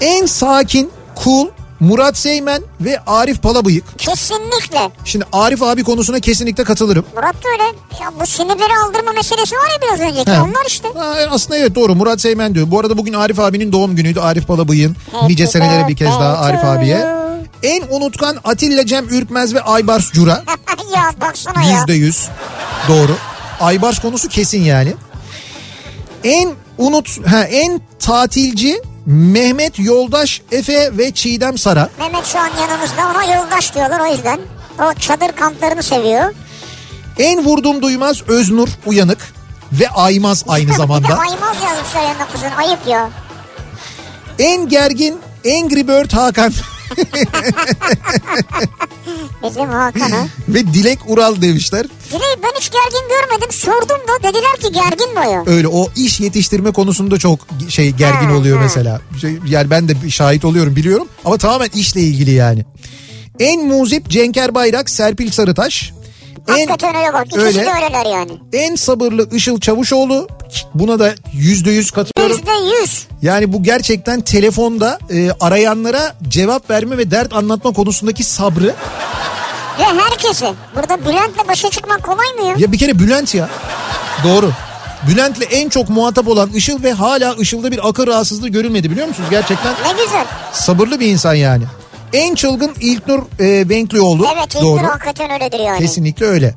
En sakin, cool Murat Seymen ve Arif Palabıyık. Kesinlikle. Şimdi Arif abi konusuna kesinlikle katılırım. Murat da öyle. Ya bu sinirleri aldırma meselesi var ya biraz önceki. He. Onlar işte. Ha, aslında evet doğru Murat Seymen diyor. Bu arada bugün Arif abinin doğum günüydü. Arif Palabıyık'ın nice senelere bir kez daha Arif abiye. En unutkan Atilla Cem Ürkmez ve Aybars Cura. (laughs) ya baksana ya. Yüzde yüz. Doğru. Aybars konusu kesin yani. En unut ha en tatilci Mehmet Yoldaş Efe ve Çiğdem Sara. Mehmet şu an yanımızda ona yoldaş diyorlar o yüzden. O çadır kamplarını seviyor. En vurdum duymaz Öznur Uyanık ve Aymaz aynı (laughs) Bir de zamanda. Aymaz yazmışlar yanına kızın ayıp ya. En gergin Angry Bird Hakan (laughs) Bizim Hakan'a. ve Dilek Ural demişler. Dilek ben hiç gergin görmedim. Sordum da dediler ki gergin boyu. Öyle o iş yetiştirme konusunda çok şey gergin Ha, oluyor ha. mesela. Şey, Yani ben de şahit oluyorum biliyorum ama tamamen işle ilgili yani. En muzip Cenker Bayrak Serpil Sarıtaş. En, Hakikaten öyle bak. İkisi öyle. de öyleler yani. en sabırlı Işıl Çavuşoğlu. Buna da yüzde yüz katılıyorum. Yüzde yüz. Yani bu gerçekten telefonda e, arayanlara cevap verme ve dert anlatma konusundaki sabrı. Ve herkesi. Burada Bülent'le başa çıkmak kolay mı ya? Ya bir kere Bülent ya. Doğru. Bülent'le en çok muhatap olan Işıl ve hala Işıl'da bir akıl rahatsızlığı görülmedi biliyor musunuz? Gerçekten Ne güzel. sabırlı bir insan yani. En çılgın İlknur e, Benklioğlu. Evet Doğru. İlknur hakikaten öyledir yani. Kesinlikle öyle.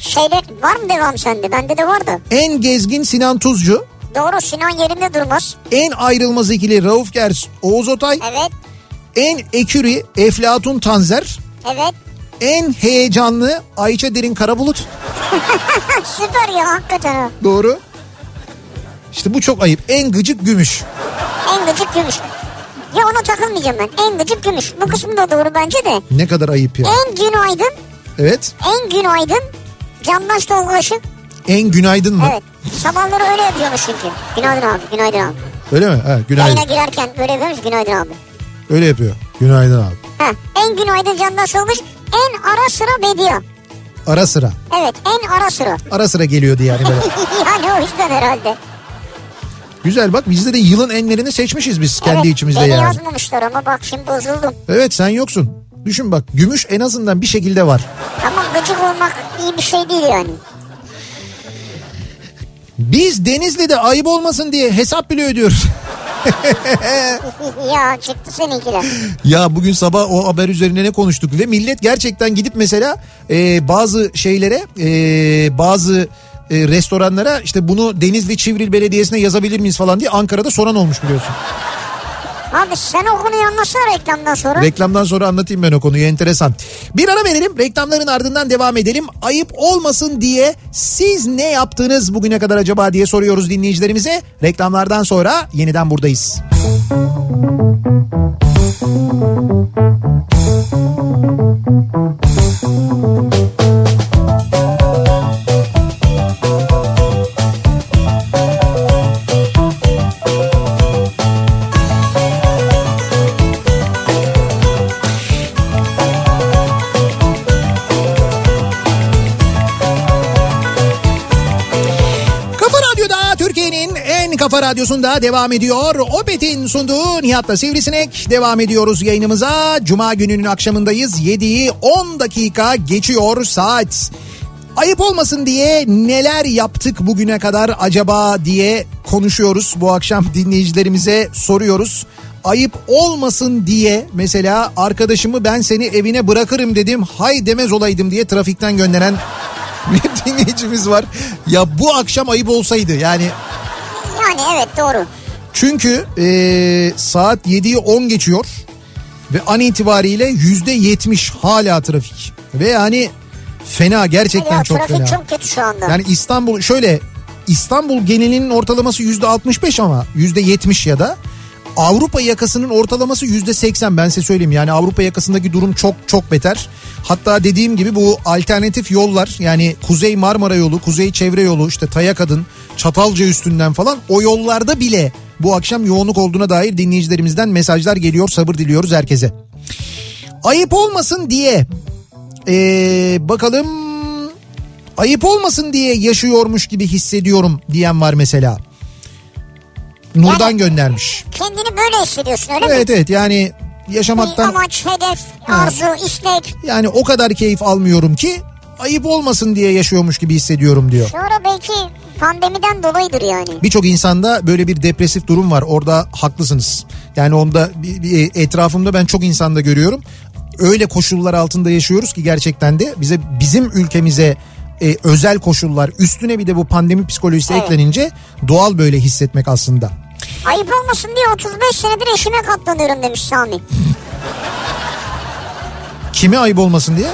Şeyde var mı devam sende? Bende de var da. En gezgin Sinan Tuzcu. Doğru Sinan yerinde durmaz. En ayrılmaz ikili Rauf Gers, Oğuz Otay. Evet. En eküri Eflatun Tanzer. Evet. En heyecanlı Ayça Derin Karabulut. (laughs) Süper ya hakikaten ha. Doğru. İşte bu çok ayıp. En gıcık Gümüş. En gıcık gümüş. Ya ona takılmayacağım ben. En gıcık gümüş. Bu kısmı da doğru bence de. Ne kadar ayıp ya. En günaydın. Evet. En günaydın. Candaş Tolgaş'ı. En günaydın mı? Evet. Sabahları öyle yapıyormuş çünkü. Günaydın abi. Günaydın abi. Öyle mi? Ha, günaydın. Yayına girerken böyle yapıyormuş. Günaydın abi. Öyle yapıyor. Günaydın abi. Ha. En günaydın Candaş Tolgaş. En ara sıra Bedia. Ara sıra. Evet en ara sıra. Ara sıra geliyordu yani böyle. (laughs) yani o yüzden herhalde. Güzel bak bizde de yılın enlerini seçmişiz biz kendi evet, içimizde yani. yazmamışlar ama bak şimdi bozuldum. Evet sen yoksun. Düşün bak gümüş en azından bir şekilde var. Ama gıcık olmak iyi bir şey değil yani. Biz Denizli'de ayıp olmasın diye hesap bile ödüyoruz. (laughs) ya çıktı seninkiler. ya bugün sabah o haber üzerine ne konuştuk ve millet gerçekten gidip mesela e, bazı şeylere e, bazı e, restoranlara işte bunu Denizli Çivril Belediyesi'ne yazabilir miyiz falan diye Ankara'da soran olmuş biliyorsun. Abi sen o konuyu anlatsana reklamdan sonra. Reklamdan sonra anlatayım ben o konuyu enteresan. Bir ara verelim reklamların ardından devam edelim. Ayıp olmasın diye siz ne yaptınız bugüne kadar acaba diye soruyoruz dinleyicilerimize. Reklamlardan sonra yeniden buradayız. Kafa radyosunda devam ediyor. Opet'in sunduğu Nihat'la Sivrisinek devam ediyoruz yayınımıza. Cuma gününün akşamındayız. 7'yi 10 dakika geçiyor saat. Ayıp olmasın diye neler yaptık bugüne kadar acaba diye konuşuyoruz. Bu akşam dinleyicilerimize soruyoruz. Ayıp olmasın diye mesela arkadaşımı ben seni evine bırakırım dedim. Hay demez olaydım diye trafikten gönderen (laughs) bir dinleyicimiz var. Ya bu akşam ayıp olsaydı yani Yani evet doğru. çünkü e, saat 7'yi 10 geçiyor ve an itibariyle yüzde yetmiş hala trafik. Ve yani fena gerçekten ya, çok trafik fena. çok kötü şu anda. Yani İstanbul şöyle İstanbul genelinin ortalaması yüzde 65 ama yüzde 70 ya da Avrupa yakasının ortalaması yüzde 80 ben size söyleyeyim yani Avrupa yakasındaki durum çok çok beter. Hatta dediğim gibi bu alternatif yollar yani Kuzey Marmara yolu, Kuzey Çevre yolu işte Tayakadın, Çatalca üstünden falan o yollarda bile bu akşam yoğunluk olduğuna dair dinleyicilerimizden mesajlar geliyor sabır diliyoruz herkese. Ayıp olmasın diye ee, bakalım ayıp olmasın diye yaşıyormuş gibi hissediyorum diyen var mesela. Nurdan Yani- göndermiş. Kendini böyle hissediyorsun öyle mi? Evet evet yani Bir yaşamaktan amaç, hedef, arzu, istek. yani o kadar keyif almıyorum ki ayıp olmasın diye yaşıyormuş gibi hissediyorum diyor. Sonra belki pandemiden dolayıdır yani. Birçok insanda böyle bir depresif durum var. Orada haklısınız. Yani onda bir- bir etrafımda ben çok insanda görüyorum. Öyle koşullar altında yaşıyoruz ki gerçekten de bize bizim ülkemize e, özel koşullar üstüne bir de bu pandemi psikolojisi Evet. eklenince doğal böyle hissetmek aslında. Ayıp olmasın diye 35 senedir eşime katlanıyorum demiş Sami. Kime ayıp olmasın diye?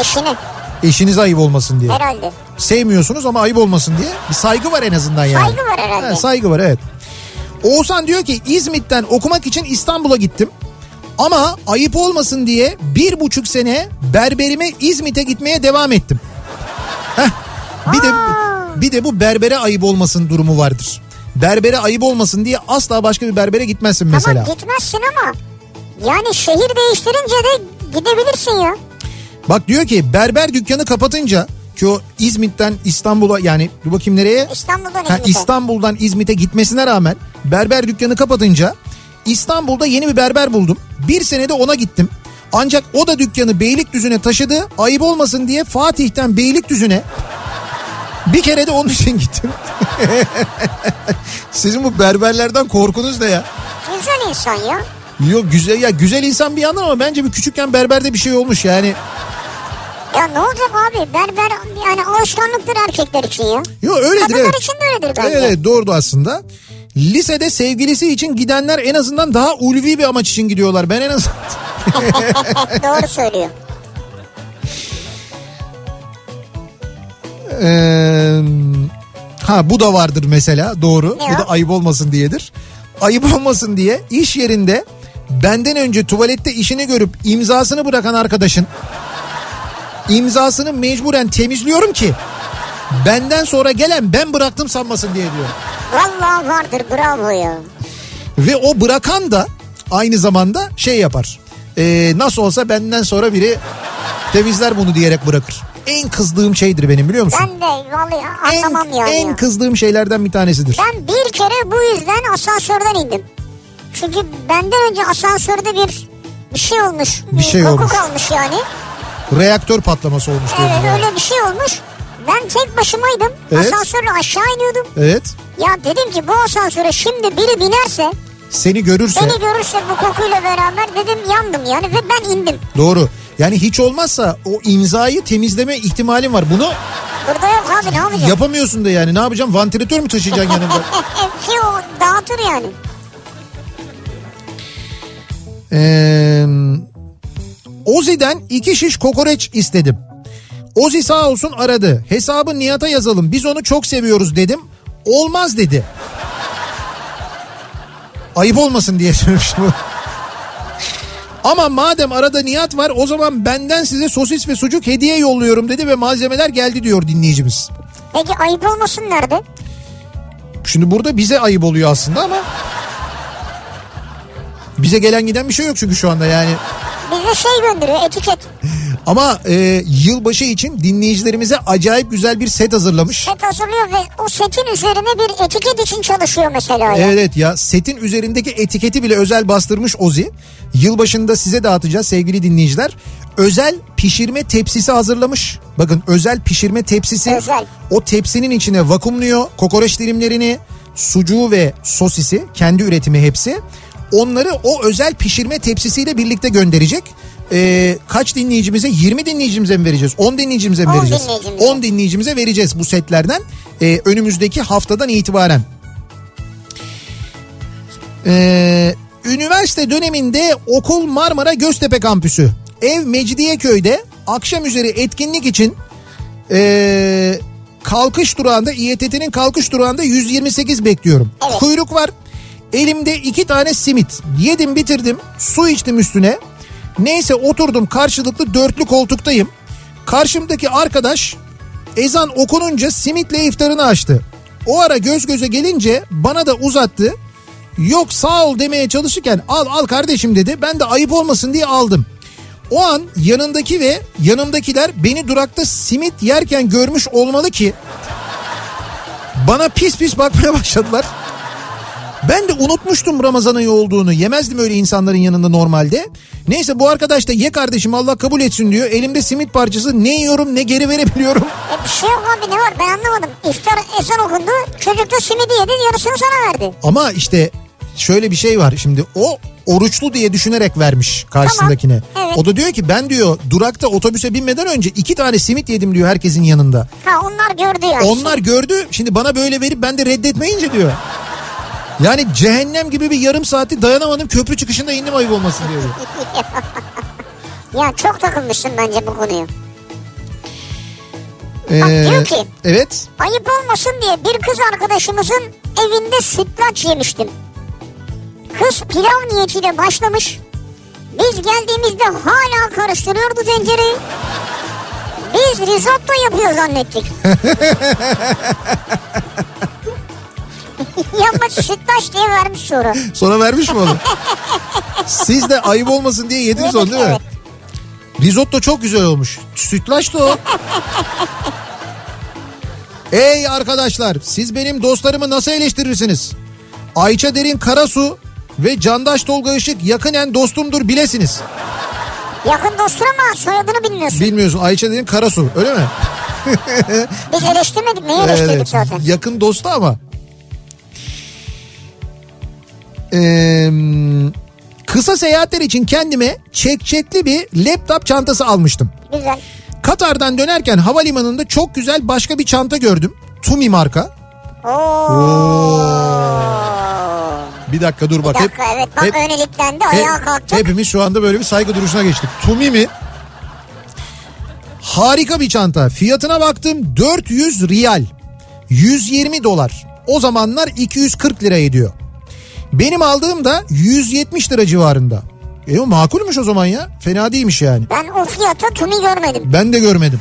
Eşine Eşinize ayıp olmasın diye. herhalde. Sevmiyorsunuz ama ayıp olmasın diye. Bir saygı var en azından yani. Saygı var herhalde. Ha, saygı var evet. Oğuzhan diyor ki İzmit'ten okumak için İstanbul'a gittim. Ama ayıp olmasın diye bir buçuk sene berberime İzmit'e gitmeye devam ettim. Heh, bir de bir de bu berbere ayıp olmasın durumu vardır. Berbere ayıp olmasın diye asla başka bir berbere gitmezsin mesela. Tamam gitmezsin ama yani şehir değiştirince de gidebilirsin ya. Bak diyor ki berber dükkanı kapatınca ki o İzmit'ten İstanbul'a yani dur bakayım nereye? İstanbul'dan Ha, İzmit'e. İstanbul'dan İzmit'e gitmesine rağmen berber dükkanı kapatınca İstanbul'da yeni bir berber buldum. Bir senede ona gittim. Ancak o da dükkanı Beylikdüzü'ne taşıdı. Ayıp olmasın diye Fatih'ten Beylikdüzü'ne bir kere de onun için gittim. (laughs) Sizin bu berberlerden korkunuz ne ya? Güzel insan ya. Yok güzel ya güzel insan bir yandan ama bence bir küçükken berberde bir şey olmuş yani. Ya ne olacak abi berber yani alışkanlıktır erkekler için ya. Yok öyledir Kadınlar evet. için de öyledir bence. Evet, doğru aslında. Lisede sevgilisi için gidenler en azından daha ulvi bir amaç için gidiyorlar. Ben en azından... (laughs) Doğru söylüyor. Ee, ha bu da vardır mesela doğru. Ne bu da ayıp olmasın diyedir. Ayıp olmasın diye iş yerinde benden önce tuvalette işini görüp imzasını bırakan arkadaşın imzasını mecburen temizliyorum ki benden sonra gelen ben bıraktım sanmasın diye diyor. Vallahi vardır bravo ya. Ve o bırakan da aynı zamanda şey yapar. Ee, nasıl olsa benden sonra biri temizler bunu diyerek bırakır. En kızdığım şeydir benim biliyor musun? Ben de vallahi en, anlamam yani. en kızdığım şeylerden bir tanesidir. Ben bir kere bu yüzden asansörden indim. Çünkü benden önce asansörde bir bir şey olmuş. Bir şey Koku olmuş. kalmış yani. Reaktör patlaması olmuş Evet öyle bir şey olmuş. Ben tek başımaydım. Evet. Asansörle aşağı iniyordum. Evet. Ya dedim ki bu asansöre şimdi biri binerse Seni görürse beni görürse bu kokuyla beraber dedim yandım yani ve ben indim. doğru. Yani hiç olmazsa o imzayı temizleme ihtimalin var. Bunu Burada yok abi ne yapacağım? yapamıyorsun da yani. Ne yapacağım? Vantilatör mü taşıyacaksın yanında? (laughs) Ki o dağıtır yani. Ee, Ozi'den iki şiş kokoreç istedim. Ozi sağ olsun aradı. Hesabı Nihat'a yazalım. Biz onu çok seviyoruz dedim. Olmaz dedi. Ayıp olmasın diye (laughs) söylemiştim. Ama madem arada Nihat var o zaman benden size sosis ve sucuk hediye yolluyorum dedi ve malzemeler geldi diyor dinleyicimiz. Peki ayıp olmasın nerede? Şimdi burada bize ayıp oluyor aslında ama bize gelen giden bir şey yok çünkü şu anda yani. Bize şey gönderiyor etiket. Ama e, yılbaşı için dinleyicilerimize acayip güzel bir set hazırlamış. Set hazırlıyor ve o setin üzerine bir etiket için çalışıyor mesela. ya. Evet evet ya setin üzerindeki etiketi bile özel bastırmış Ozi. Yılbaşında size dağıtacağız sevgili dinleyiciler. Özel pişirme tepsisi hazırlamış. Bakın özel pişirme tepsisi. Özel. O tepsinin içine vakumluyor kokoreç dilimlerini, sucuğu ve sosisi kendi üretimi hepsi. Onları o özel pişirme tepsisiyle birlikte gönderecek. Ee, kaç dinleyicimize? 20 dinleyicimize mi vereceğiz? 10 dinleyicimize mi 10 vereceğiz? dinleyicimize. 10 dinleyicimize vereceğiz bu setlerden. Ee, önümüzdeki haftadan itibaren. Ee, üniversite döneminde okul Marmara Göztepe kampüsü. Ev Mecidiyeköy'de akşam üzeri etkinlik için ee, kalkış durağında İETT'nin kalkış durağında 128 bekliyorum. Evet. Kuyruk var. Elimde iki tane simit. Yedim bitirdim. Su içtim üstüne. Neyse oturdum karşılıklı dörtlü koltuktayım. Karşımdaki arkadaş ezan okununca simitle iftarını açtı. O ara göz göze gelince bana da uzattı. Yok sağ ol demeye çalışırken al al kardeşim dedi. Ben de ayıp olmasın diye aldım. O an yanındaki ve yanımdakiler beni durakta simit yerken görmüş olmalı ki bana pis pis bakmaya başladılar. Ben de unutmuştum Ramazan ayı olduğunu. Yemezdim öyle insanların yanında normalde. Neyse bu arkadaş da ye kardeşim Allah kabul etsin diyor. Elimde simit parçası ne yiyorum ne geri verebiliyorum. E bir şey yok abi ne var ben anlamadım. İftar ezan okundu çocuk da simidi yedi yarısını sana verdi. Ama işte şöyle bir şey var şimdi o oruçlu diye düşünerek vermiş karşısındakine. Tamam, evet. O da diyor ki ben diyor durakta otobüse binmeden önce iki tane simit yedim diyor herkesin yanında. Ha onlar gördü yani. Onlar gördü şimdi bana böyle verip ben de reddetmeyince diyor. Yani cehennem gibi bir yarım saati dayanamadım köprü çıkışında indim ayıp olmasın diyor. (laughs) Ya çok takılmışsın bence bu konuya. Ee, diyor ki- Evet. Ayıp olmasın diye bir kız arkadaşımızın evinde sütlaç yemiştim. Kız pilav niyetiyle başlamış. Biz geldiğimizde hala karıştırıyordu tencereyi. Biz risotto yapıyor zannettik. (laughs) Yapma sütlaç diye vermiş sonra. Sonra vermiş mi onu? Siz de ayıp olmasın diye yediniz Yedik, onu değil mi? evet. Risotto çok güzel olmuş. Sütlaç da o. Ey arkadaşlar siz benim dostlarımı nasıl eleştirirsiniz? Ayça Derin Karasu ve Candaş Tolga Işık yakınen dostumdur bilesiniz. Yakın dostun ama soyadını bilmiyorsun. Bilmiyorsun Ayça Derin Karasu öyle mi? Biz eleştirmedik neyi eleştirdik Evet, zaten. yakın dostu ama. Ee, kısa seyahatler için kendime çekçekli bir laptop çantası almıştım. Güzel. Katar'dan dönerken havalimanında çok güzel başka bir çanta gördüm. Tumi marka. Oo. Bir dakika dur Bir bak. dakika evet bak hep- hep- ayağa kalktık. hepimiz şu anda böyle bir saygı duruşuna geçtik. Tumi mi? Harika bir çanta. Fiyatına baktım 400 riyal. 120 dolar. O zamanlar 240 lira ediyor. Benim aldığım da 170 lira civarında. E o makulmüş o zaman ya. Fena değilmiş yani. Ben o fiyata tumi görmedim. Ben de görmedim.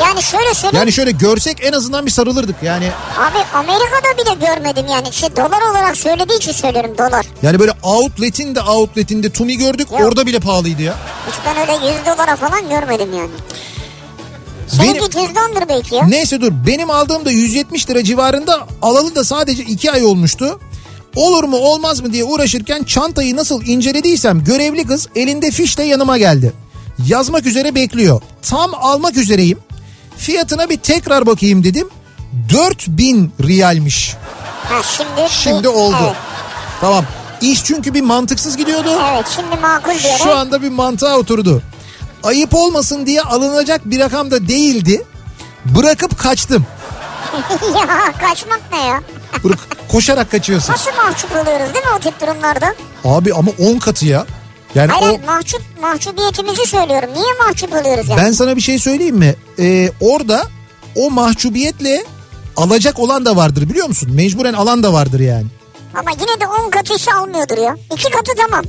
Yani şöyle söyleyeyim. Yani şöyle görsek en azından bir sarılırdık. Yani Abi Amerika'da bile görmedim yani. Şey dolar olarak söylediği için söylüyorum dolar. yani böyle outlet'in de outlet'inde Tumi gördük. Yok. Orada bile pahalıydı ya. Hiç ben öyle 100 dolara falan görmedim yani. Benim- Seninki cüzdandır belki ya. Neyse dur benim aldığım da 170 lira civarında alalı da sadece 2 ay olmuştu. Olur mu olmaz mı diye uğraşırken çantayı nasıl incelediysem görevli kız elinde fişle yanıma geldi. Yazmak üzere bekliyor. Tam almak üzereyim. Fiyatına bir tekrar bakayım dedim. 4000 riyalmiş. Ha şimdi. Şimdi oldu. Evet, Tamam. İş çünkü bir mantıksız gidiyordu. evet şimdi makul bir. Şu anda bir mantığa oturdu. Ayıp olmasın diye alınacak bir rakam da değildi. Bırakıp kaçtım. (laughs) ya kaçmak ne ya? Bırak, koşarak kaçıyorsun. Nasıl mahcup oluyoruz değil mi o tip durumlarda? Abi ama 10 katı ya. Yani Hayır o mahcup, mahcubiyetimizi söylüyorum. Niye mahcup oluyoruz yani? ben sana bir şey söyleyeyim mi? Ee, orada o mahcubiyetle alacak olan da vardır biliyor musun? Mecburen alan da vardır yani. Ama yine de 10 katı ise almıyordur ya. 2 katı tamam.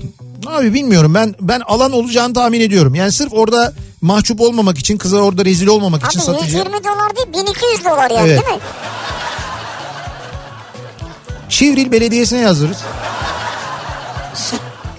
Abi bilmiyorum ben ben alan olacağını tahmin ediyorum. Yani sırf orada mahcup olmamak için kıza orada rezil olmamak için Abi satıcı. 120 dolar değil 1200 dolar yani Evet. değil mi? Çivril Belediyesi'ne yazdırırız. (laughs)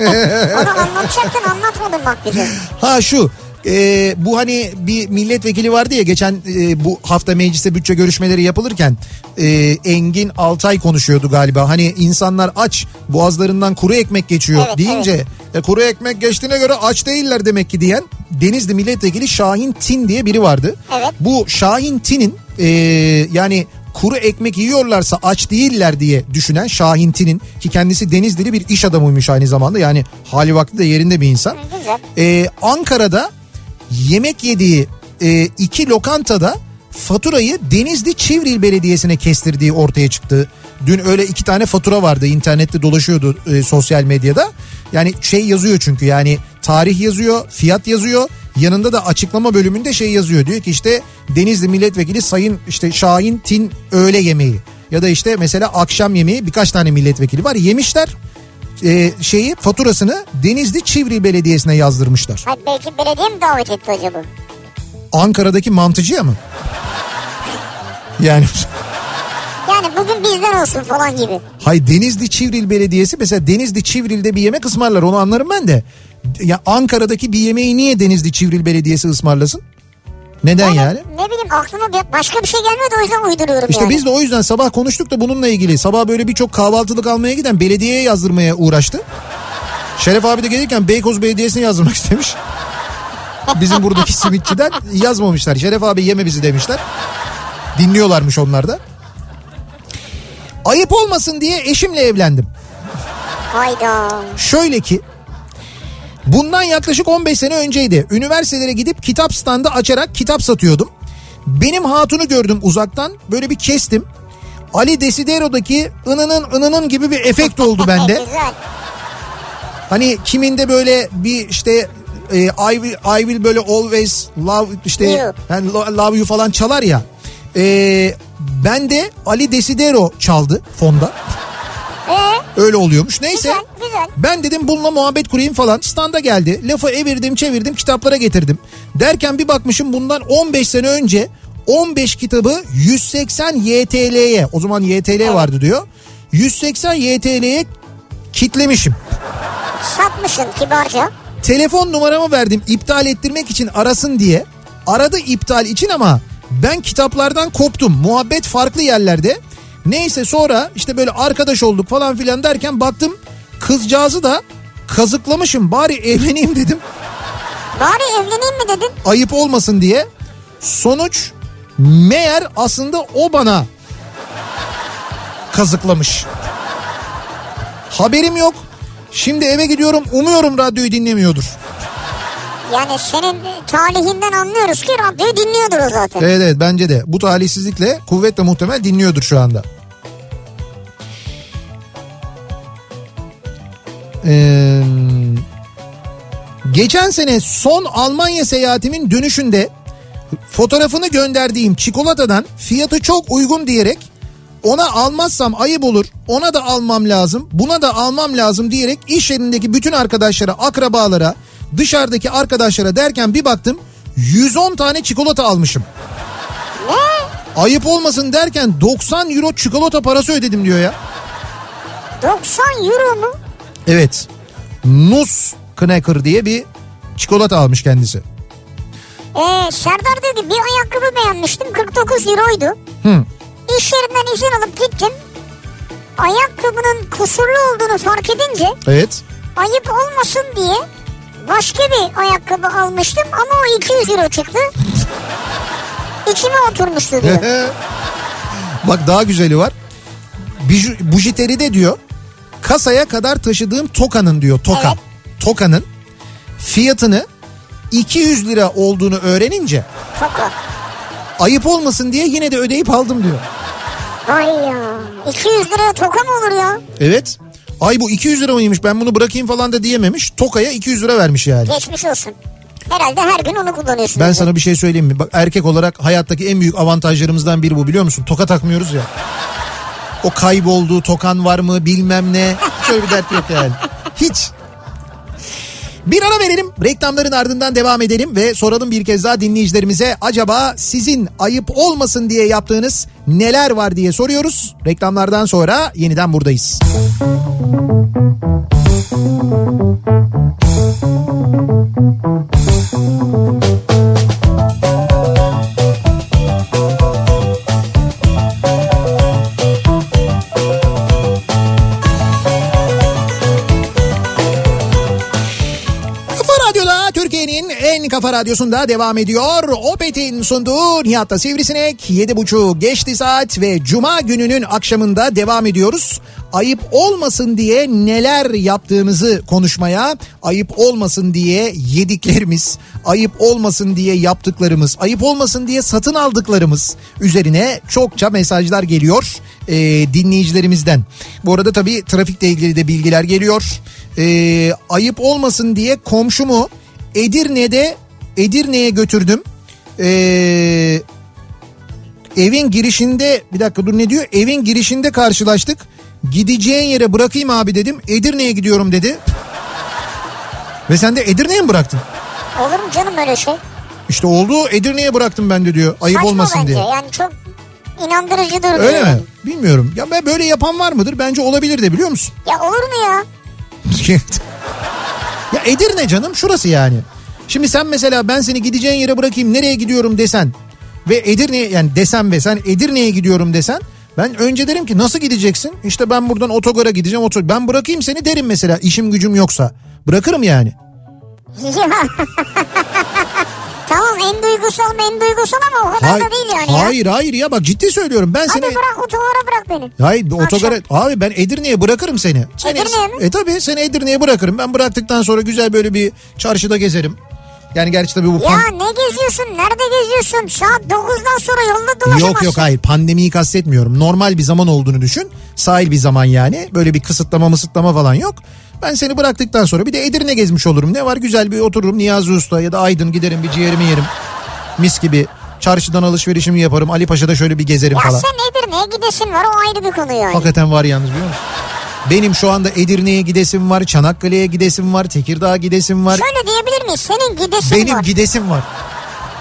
Onu anlatacaktın anlatmadın bak bize. Ha şu e, bu hani bir milletvekili vardı ya geçen e, bu hafta mecliste bütçe görüşmeleri yapılırken e, Engin Altay konuşuyordu galiba. Hani insanlar aç boğazlarından kuru ekmek geçiyor Evet, deyince e, kuru ekmek geçtiğine göre aç değiller demek ki diyen Denizli milletvekili Şahin Tin diye biri vardı. Evet. Bu Şahin Tin'in e, yani kuru ekmek yiyorlarsa aç değiller diye düşünen Şahin Tin'in ki kendisi Denizli'li bir iş adamıymış aynı zamanda yani hali vakti de yerinde bir insan. Ee, Ankara'da yemek yediği e, iki lokantada faturayı Denizli Çivril Belediyesi'ne kestirdiği ortaya çıktı. Dün öyle iki tane fatura vardı internette dolaşıyordu e, sosyal medyada. Yani şey yazıyor çünkü yani tarih yazıyor, fiyat yazıyor. Yanında da açıklama bölümünde şey yazıyor. Diyor ki işte Denizli Milletvekili Sayın işte Şahin Tin öğle yemeği. Ya da işte mesela akşam yemeği birkaç tane milletvekili var yemişler. E, şeyi faturasını Denizli Çivril Belediyesi'ne yazdırmışlar. Hayır, belki belediye mi davet etti acaba? Ankara'daki mantıcıya mı? Yani Yani bugün bizden olsun falan gibi. hay Denizli Çivril Belediyesi mesela Denizli Çivril'de bir yemek ısmarlar onu anlarım ben de. Ya Ankara'daki bir yemeği niye Denizli Çivril Belediyesi ısmarlasın? Neden yani? Ne bileyim aklıma başka bir şey gelmedi o yüzden uyduruyorum İşte yani. biz de o yüzden sabah konuştuk da bununla ilgili. Sabah böyle birçok kahvaltılık almaya giden belediyeye yazdırmaya uğraştı. Şeref abi de gelirken Beykoz Belediyesi'ne yazdırmak istemiş. Bizim buradaki simitçiden yazmamışlar. Şeref abi yeme bizi demişler. Dinliyorlarmış onlar da. Ayıp olmasın diye eşimle evlendim. Hayda. Şöyle ki bundan yaklaşık 15 sene önceydi. Üniversitelere gidip kitap standı açarak kitap satıyordum. Benim hatunu gördüm uzaktan böyle bir kestim. Ali Desidero'daki ınının ınının gibi bir efekt oldu bende. (laughs) Güzel. Hani kiminde böyle bir işte e, I, will, I will böyle always love işte You. yani lo- love you falan çalar ya. E, ben de Ali Desidero çaldı fonda. Öyle oluyormuş. Neyse. güzel güzel. Ben dedim bununla muhabbet kurayım falan. Standa geldi. Lafı evirdim çevirdim kitaplara getirdim. Derken bir bakmışım bundan 15 sene önce 15 kitabı 180 YTL'ye o zaman YTL vardı diyor. 180 YTL'ye kitlemişim. Satmışsın kibarca. Telefon numaramı verdim iptal ettirmek için arasın diye. Aradı iptal için ama ben kitaplardan koptum. Muhabbet farklı yerlerde. Neyse sonra işte böyle arkadaş olduk falan filan derken baktım kızcağızı da kazıklamışım. Bari evleneyim dedim. Bari evleneyim mi dedin? Ayıp olmasın diye. Sonuç meğer aslında o bana kazıklamış. Haberim yok. Şimdi eve gidiyorum umuyorum radyoyu dinlemiyordur. Yani senin talihinden anlıyoruz ki radyoyu dinliyordur o zaten. Evet evet bence de. Bu talihsizlikle kuvvetle muhtemel dinliyordur şu anda. Ee, geçen sene son Almanya seyahatimin dönüşünde fotoğrafını gönderdiğim çikolatadan fiyatı çok uygun diyerek ona almazsam ayıp olur ona da almam lazım buna da almam lazım diyerek iş yerindeki bütün arkadaşlara akrabalara dışarıdaki arkadaşlara derken bir baktım 110 tane çikolata almışım. Ayıp olmasın derken 90 euro çikolata parası ödedim diyor ya. 90 euro mu? Evet. Nus Knacker diye bir çikolata almış kendisi. Ee, Serdar ki bir ayakkabı beğenmiştim 49 euroydu. Hı. İş yerinden izin alıp gittim. ayakkabının kusurlu olduğunu fark edince Evet. ayıp olmasın diye başka bir ayakkabı almıştım ama o 200 euro çıktı. İçime oturmuştu diyor. (laughs) Bak daha güzeli var. Biju, bujiteride diyor kasaya kadar taşıdığım tokanın diyor toka. Evet. Tokanın fiyatını 200 lira olduğunu öğrenince Toka. ayıp olmasın diye yine de ödeyip aldım diyor. Ay ya 200 liraya toka mı olur ya? Evet. Ay bu 200 lira mıymış ben bunu bırakayım falan da diyememiş. Tokaya 200 lira vermiş yani. Geçmiş olsun. Herhalde her gün onu kullanıyorsunuz. Ben sana bir şey söyleyeyim mi? Bak erkek olarak hayattaki en büyük avantajlarımızdan biri bu biliyor musun? Toka takmıyoruz ya. O kaybolduğu tokan var mı bilmem ne. Şöyle bir dert yok yani. Hiç. Bir ara verelim. Reklamların ardından devam edelim ve soralım bir kez daha dinleyicilerimize. Acaba sizin ayıp olmasın diye yaptığınız neler var diye soruyoruz. Reklamlardan sonra yeniden buradayız. Kafa radyosunda devam ediyor. Opet'in sunduğu Nihat'ta Sivrisinek 7.30 geçti saat ve Cuma gününün akşamında devam ediyoruz. Ayıp olmasın diye neler yaptığımızı konuşmaya, ayıp olmasın diye yediklerimiz, ayıp olmasın diye yaptıklarımız, ayıp olmasın diye satın aldıklarımız üzerine çokça mesajlar geliyor e, dinleyicilerimizden. Bu arada tabii trafikle ilgili de bilgiler geliyor. E, ayıp olmasın diye komşumu Edirne'de Edirne'ye götürdüm. E, evin girişinde bir dakika dur ne diyor? Evin girişinde karşılaştık. Gideceğin yere bırakayım abi dedim. Edirne'ye gidiyorum dedi. Ve sen de Edirne'ye mi bıraktın? Olur mu canım öyle şey? İşte oldu Edirne'ye bıraktım ben de diyor. Ayıp Saçma olmasın bence. diye. Yani çok inandırıcı duruyor. Öyle mi? Bilmiyorum. Ya ben böyle yapan var mıdır? Bence olabilir de biliyor musun? Ya olur mu ya? (laughs) ya Edirne canım şurası yani. Şimdi sen mesela ben seni gideceğin yere bırakayım nereye gidiyorum desen ve Edirne yani desem ve sen Edirne'ye gidiyorum desen ben önce derim ki nasıl gideceksin? İşte ben buradan otogara gideceğim. Oto ben bırakayım seni derim mesela işim gücüm yoksa. Bırakırım yani. Ya. tamam en duygusal en duygusal ama o kadar Hayır, da değil yani ya. hayır hayır ya bak ciddi söylüyorum. Ben Hadi seni bırak otogara bırak beni. Hayır bir otogara abi ben Edirne'ye bırakırım seni. seni Edirne'ye mi? E tabii seni Edirne'ye bırakırım. Ben bıraktıktan sonra güzel böyle bir çarşıda gezerim. Yani gerçi tabii bu Ya pan- ne geziyorsun? Nerede geziyorsun? Saat 9'dan sonra yolda dolaşamazsın. Yok yok hayır pandemiyi kastetmiyorum. Normal bir zaman olduğunu düşün. Sahil bir zaman yani. Böyle bir kısıtlama mısıtlama falan yok. Ben seni bıraktıktan sonra bir de Edirne gezmiş olurum. Ne var güzel bir otururum Niyazi Usta ya da Aydın giderim bir ciğerimi yerim. Mis gibi. Çarşıdan alışverişimi yaparım. Ali Paşa'da şöyle bir gezerim Ya falan. sen Edirne'ye gidesin var o ayrı bir konu yani. Hakikaten var yalnız biliyor musun? Benim şu anda Edirne'ye gidesim var, Çanakkale'ye gidesim var, Tekirdağ'a gidesim var. Şöyle diyebilir miyiz? Senin gidesin Benim var. gidesim var.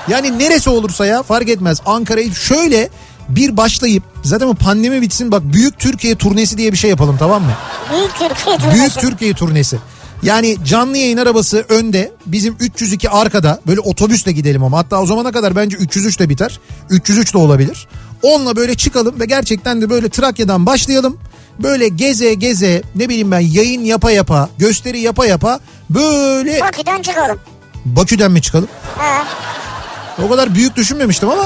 Yani neresi olursa ya fark etmez. Ankara'yı şöyle bir başlayıp zaten bu pandemi bitsin bak büyük Türkiye turnesi diye bir şey yapalım tamam mı? Büyük Türkiye turnesi. Büyük Türkiye turnesi. Yani canlı yayın arabası önde bizim 302 arkada böyle otobüsle gidelim ama hatta o zamana kadar bence 303 de biter 303 de olabilir. Onunla böyle çıkalım ve gerçekten de böyle Trakya'dan başlayalım. Böyle geze geze ne bileyim ben yayın yapa yapa gösteri yapa yapa böyle Bakü'den çıkalım. Bakü'den mi çıkalım? Ha. O kadar büyük düşünmemiştim ama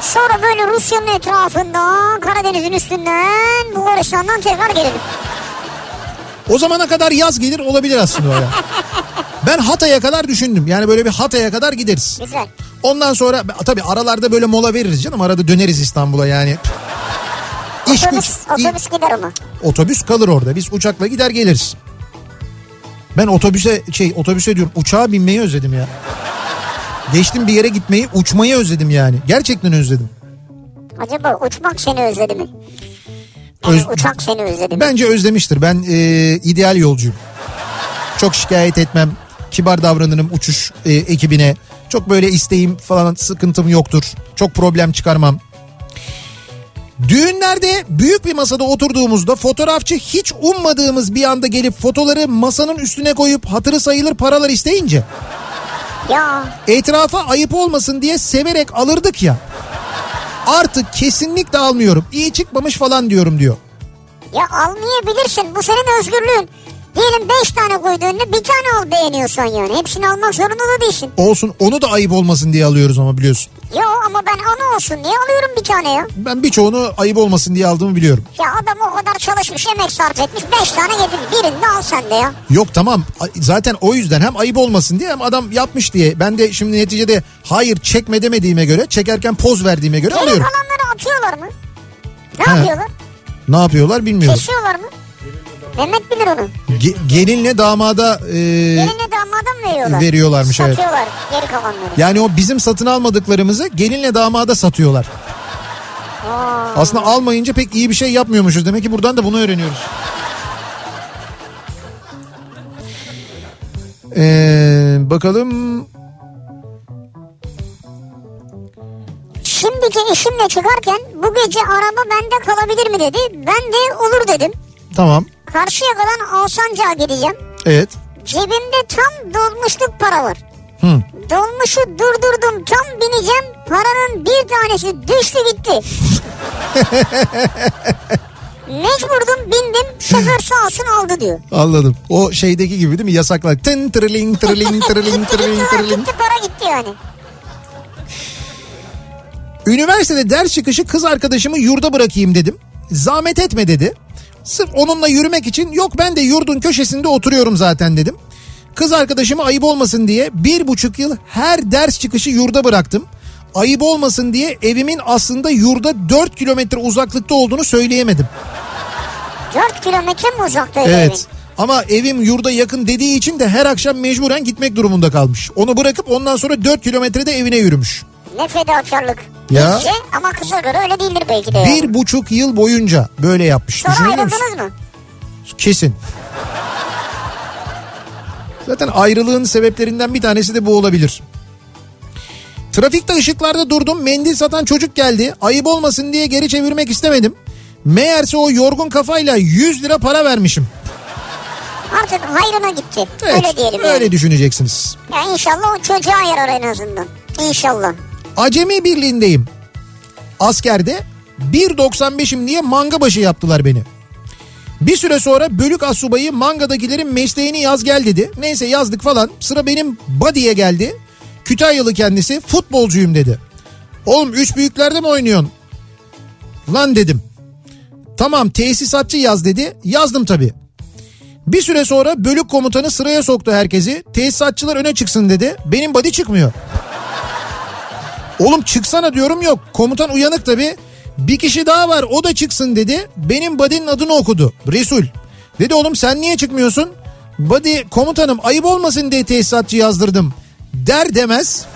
Sonra böyle Rusya'nın etrafından Karadeniz'in üstünden Bulgaristan'dan tekrar gelelim. o zamana kadar yaz gelir olabilir aslında o ya. Ben Hatay'a kadar düşündüm. Yani böyle bir Hatay'a kadar gideriz. Güzel. Ondan sonra tabii aralarda böyle mola veririz canım. Arada döneriz İstanbul'a yani. İş güç. Otobüs, otobüs gider ama. Otobüs kalır orada. Biz uçakla gider geliriz. Ben otobüse şey otobüse diyorum uçağa binmeyi özledim ya. Geçtim bir yere gitmeyi uçmayı özledim yani. Gerçekten özledim. Acaba uçmak seni özledi mi? Yani Öz- uçak seni özledi mi? Bence özlemiştir. Ben e, ideal yolcuyum. Çok şikayet etmem. Kibar davranırım uçuş e, ekibine. Çok böyle isteğim falan sıkıntım yoktur. Çok problem çıkarmam. Düğünlerde büyük bir masada oturduğumuzda fotoğrafçı hiç ummadığımız bir anda gelip fotoları masanın üstüne koyup hatırı sayılır paralar isteyince Ya etrafa ayıp olmasın diye severek alırdık ya. Artık kesinlikle almıyorum. İyi çıkmamış falan diyorum diyor. Ya almayabilirsin bu senin özgürlüğün. Diyelim 5 tane koydu önüne bir tane al beğeniyorsan yani. Hepsini almak zorunda da değilsin. Olsun onu da ayıp olmasın diye alıyoruz ama biliyorsun. Ya ama ben ana olsun diye alıyorum bir tane ya. Ben birçoğunu ayıp olmasın diye aldığımı biliyorum. Ya adam o kadar çalışmış emek sarf etmiş 5 tane yedin birini al sen de ya. Yok tamam zaten o yüzden hem ayıp olmasın diye hem adam yapmış diye. Ben de şimdi neticede hayır çekme demediğime göre çekerken poz verdiğime göre Geri alıyorum. kalanları atıyorlar mı? Ne He. yapıyorlar? Ne yapıyorlar bilmiyorum. Kesiyorlar mı? Mehmet bilir onu. Ge- gelinle damada e, Gelinle damada mı veriyorlar? veriyorlarmış, evet. Satıyorlar geri kalanları. yani o bizim satın almadıklarımızı gelinle damada satıyorlar. Aa. Aslında almayınca pek iyi bir şey yapmıyormuşuz. Demek ki buradan da bunu öğreniyoruz. Ee, bakalım Şimdiki eşimle çıkarken bu gece araba bende kalabilir mi dedi. Ben de olur dedim. Tamam Karşıyaka'dan Alsancak'a gideceğim. evet Cebimde tam dolmuşluk para var. Hı. Dolmuşu durdurdum tam bineceğim. Paranın bir tanesi düştü gitti. (laughs) Mecburdum bindim şoför sağ olsun aldı diyor. anladım. O şeydeki gibi değil mi yasaklar. Tın tırling tırling (laughs) tırling tırling tırling. gitti para gitti yani. Üniversitede ders çıkışı kız arkadaşımı yurda bırakayım dedim. Zahmet etme dedi. Sırf onunla yürümek için yok ben de yurdun köşesinde oturuyorum zaten dedim. Kız arkadaşımı ayıp olmasın diye bir buçuk yıl her ders çıkışı yurda bıraktım. Ayıp olmasın diye evimin aslında yurda 4 kilometre uzaklıkta olduğunu söyleyemedim. 4 kilometre mi uzaktaydı Evet. evin? Ama evim yurda yakın dediği için de her akşam mecburen gitmek durumunda kalmış. Onu bırakıp ondan sonra 4 kilometrede evine yürümüş. Ne fedakarlık. Ya. Bizce ama kıza göre öyle değildir belki de. yani. Bir buçuk yıl boyunca böyle yapmış. Sonra musun? ayrıldınız mı? Kesin. Zaten ayrılığın sebeplerinden bir tanesi de bu olabilir. Trafikte ışıklarda durdum. Mendil satan çocuk geldi. Ayıp olmasın diye geri çevirmek istemedim. Meğerse o yorgun kafayla 100 lira para vermişim. Artık hayrına gitti. Evet, öyle diyelim öyle yani. düşüneceksiniz. Ya inşallah o çocuğa yarar en azından. İnşallah. Acemi birliğindeyim. Askerde 1.95'im diye manga başı yaptılar beni. Bir süre sonra bölük asubayı mangadakilerin mesleğini yaz gel dedi. Neyse yazdık falan. Sıra benim body'ye geldi. Kütahyalı kendisi futbolcuyum dedi. Oğlum üç büyüklerde mi oynuyorsun? Lan dedim. Tamam tesisatçı yaz dedi. Yazdım tabii. Bir süre sonra bölük komutanı sıraya soktu herkesi. Tesisatçılar öne çıksın dedi. Benim body çıkmıyor. Oğlum çıksana diyorum yok. Komutan uyanık tabi. Bir kişi daha var o da çıksın dedi. Benim body'nin adını okudu. Resul. Dedi oğlum sen niye çıkmıyorsun? Body komutanım ayıp olmasın diye tesisatçı yazdırdım. Der demez.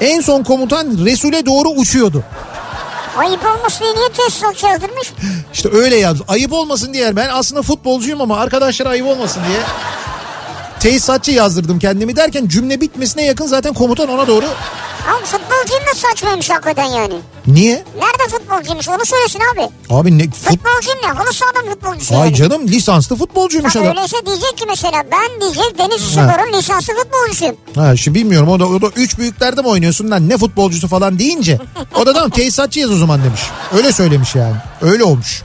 En son komutan Resul'e doğru uçuyordu. Ayıp olmasın diye niye tesisatçı yazdırmış? (laughs) İşte öyle yazdı. Ayıp olmasın diye. Ben aslında futbolcuyum ama arkadaşlara ayıp olmasın diye. Tesisatçı yazdırdım kendimi derken cümle bitmesine yakın zaten komutan ona doğru. Ama futbolcuyum da saçmaymış hakikaten yani. Niye? Nerede futbolcuymuş onu söylesin abi. Abi ne fut... Futbolcuyum ne? Halı sahadan futbolcusu Ay yani. canım lisanslı futbolcuymuş Tabii adam. öyleyse diyecek ki mesela ben diyecek Deniz Spor'un lisanslı futbolcusuyum. Ha şimdi bilmiyorum o da, o da üç büyüklerde mi oynuyorsun lan ne futbolcusu falan deyince. O da tamam tesisatçı yaz o zaman demiş. Öyle söylemiş yani. Öyle olmuş.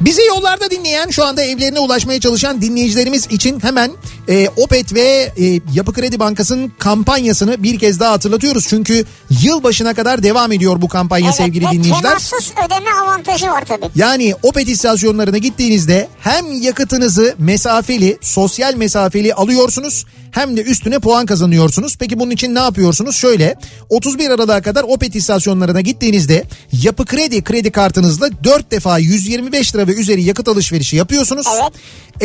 Bizi yollarda dinleyen şu anda evlerine ulaşmaya çalışan dinleyicilerimiz için hemen e, Opet ve e, Yapı Kredi Bankası'nın kampanyasını bir kez daha hatırlatıyoruz. Çünkü yılbaşına kadar devam ediyor bu kampanya sevgili ve dinleyiciler. temassız ödeme avantajı var tabii. Yani Opet istasyonlarına gittiğinizde hem yakıtınızı mesafeli, sosyal mesafeli alıyorsunuz hem de üstüne puan kazanıyorsunuz. Peki bunun için ne yapıyorsunuz? Şöyle 31 Aralık'a kadar Opet istasyonlarına gittiğinizde yapı kredi kredi kartınızla 4 defa 125 lira ve üzeri yakıt alışverişi yapıyorsunuz.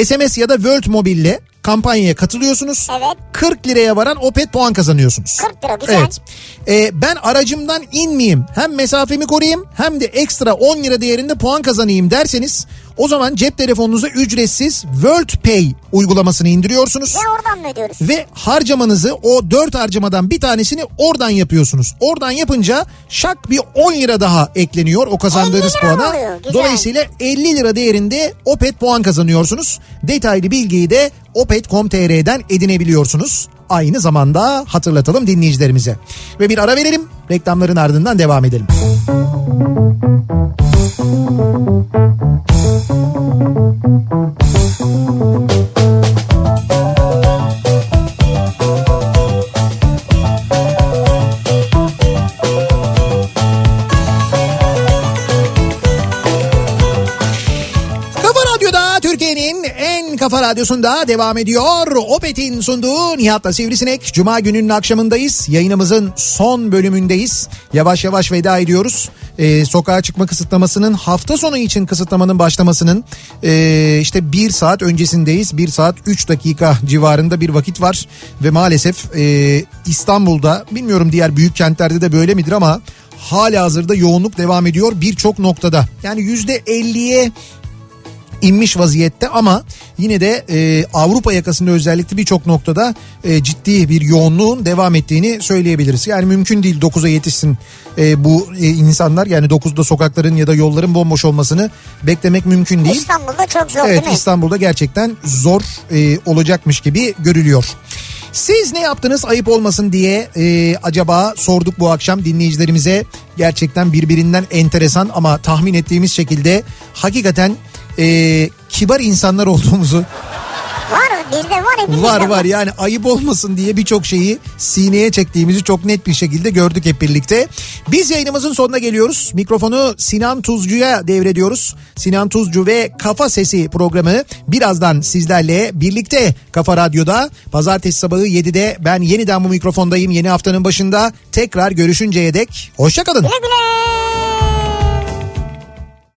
SMS ya da World Mobile'le kampanyaya katılıyorsunuz. Evet. 40 liraya varan Opet puan kazanıyorsunuz. 40 lira güzel. Evet. Ee, ben aracımdan inmeyeyim hem mesafemi koruyayım hem de ekstra 10 lira değerinde puan kazanayım derseniz o zaman cep telefonunuza ücretsiz World Pay uygulamasını indiriyorsunuz. Ve oradan mı ödüyoruz? Ve harcamanızı o 4 harcamadan bir tanesini oradan yapıyorsunuz. Oradan yapınca şak bir 10 lira daha ekleniyor o kazandığınız 50 lira puana. Dolayısıyla 50 lira değerinde Opet puan kazanıyorsunuz. Detaylı bilgiyi de opet.com.tr'den edinebiliyorsunuz. Aynı zamanda hatırlatalım dinleyicilerimize. Ve bir ara verelim. Reklamların ardından devam edelim. Kafa kafa radyosunda devam ediyor. Opet'in sunduğu Nihat'la Sivrisinek. Cuma gününün akşamındayız. Yayınımızın son bölümündeyiz. Yavaş yavaş veda ediyoruz. Ee, sokağa çıkma kısıtlamasının hafta sonu için kısıtlamanın başlamasının ee, işte bir saat öncesindeyiz. Bir saat 3 dakika civarında bir vakit var. Ve maalesef ee, İstanbul'da bilmiyorum diğer büyük kentlerde de böyle midir ama hala hazırda yoğunluk devam ediyor birçok noktada. Yani %50'ye inmiş vaziyette ama yine de e, Avrupa yakasında özellikle birçok noktada e, ciddi bir yoğunluğun devam ettiğini söyleyebiliriz. Yani mümkün değil 9'a yetişsin e, bu e, insanlar yani 9'da sokakların ya da yolların bomboş olmasını beklemek mümkün değil. İstanbul'da çok zor Evet değil mi? İstanbul'da gerçekten zor e, olacakmış gibi görülüyor. Siz ne yaptınız ayıp olmasın diye e, acaba sorduk bu akşam dinleyicilerimize. Gerçekten birbirinden enteresan ama tahmin ettiğimiz şekilde hakikaten e, kibar insanlar olduğumuzu Var bizde var var var yani ayıp olmasın diye birçok şeyi sineye çektiğimizi çok net bir şekilde gördük hep birlikte. Biz yayınımızın sonuna geliyoruz. Mikrofonu Sinan Tuzcu'ya devrediyoruz. Sinan Tuzcu ve Kafa Sesi programı birazdan sizlerle birlikte Kafa Radyo'da pazartesi sabahı 7'de ben yeniden bu mikrofondayım yeni haftanın başında. Tekrar görüşünceye dek hoşçakalın. Güle güle.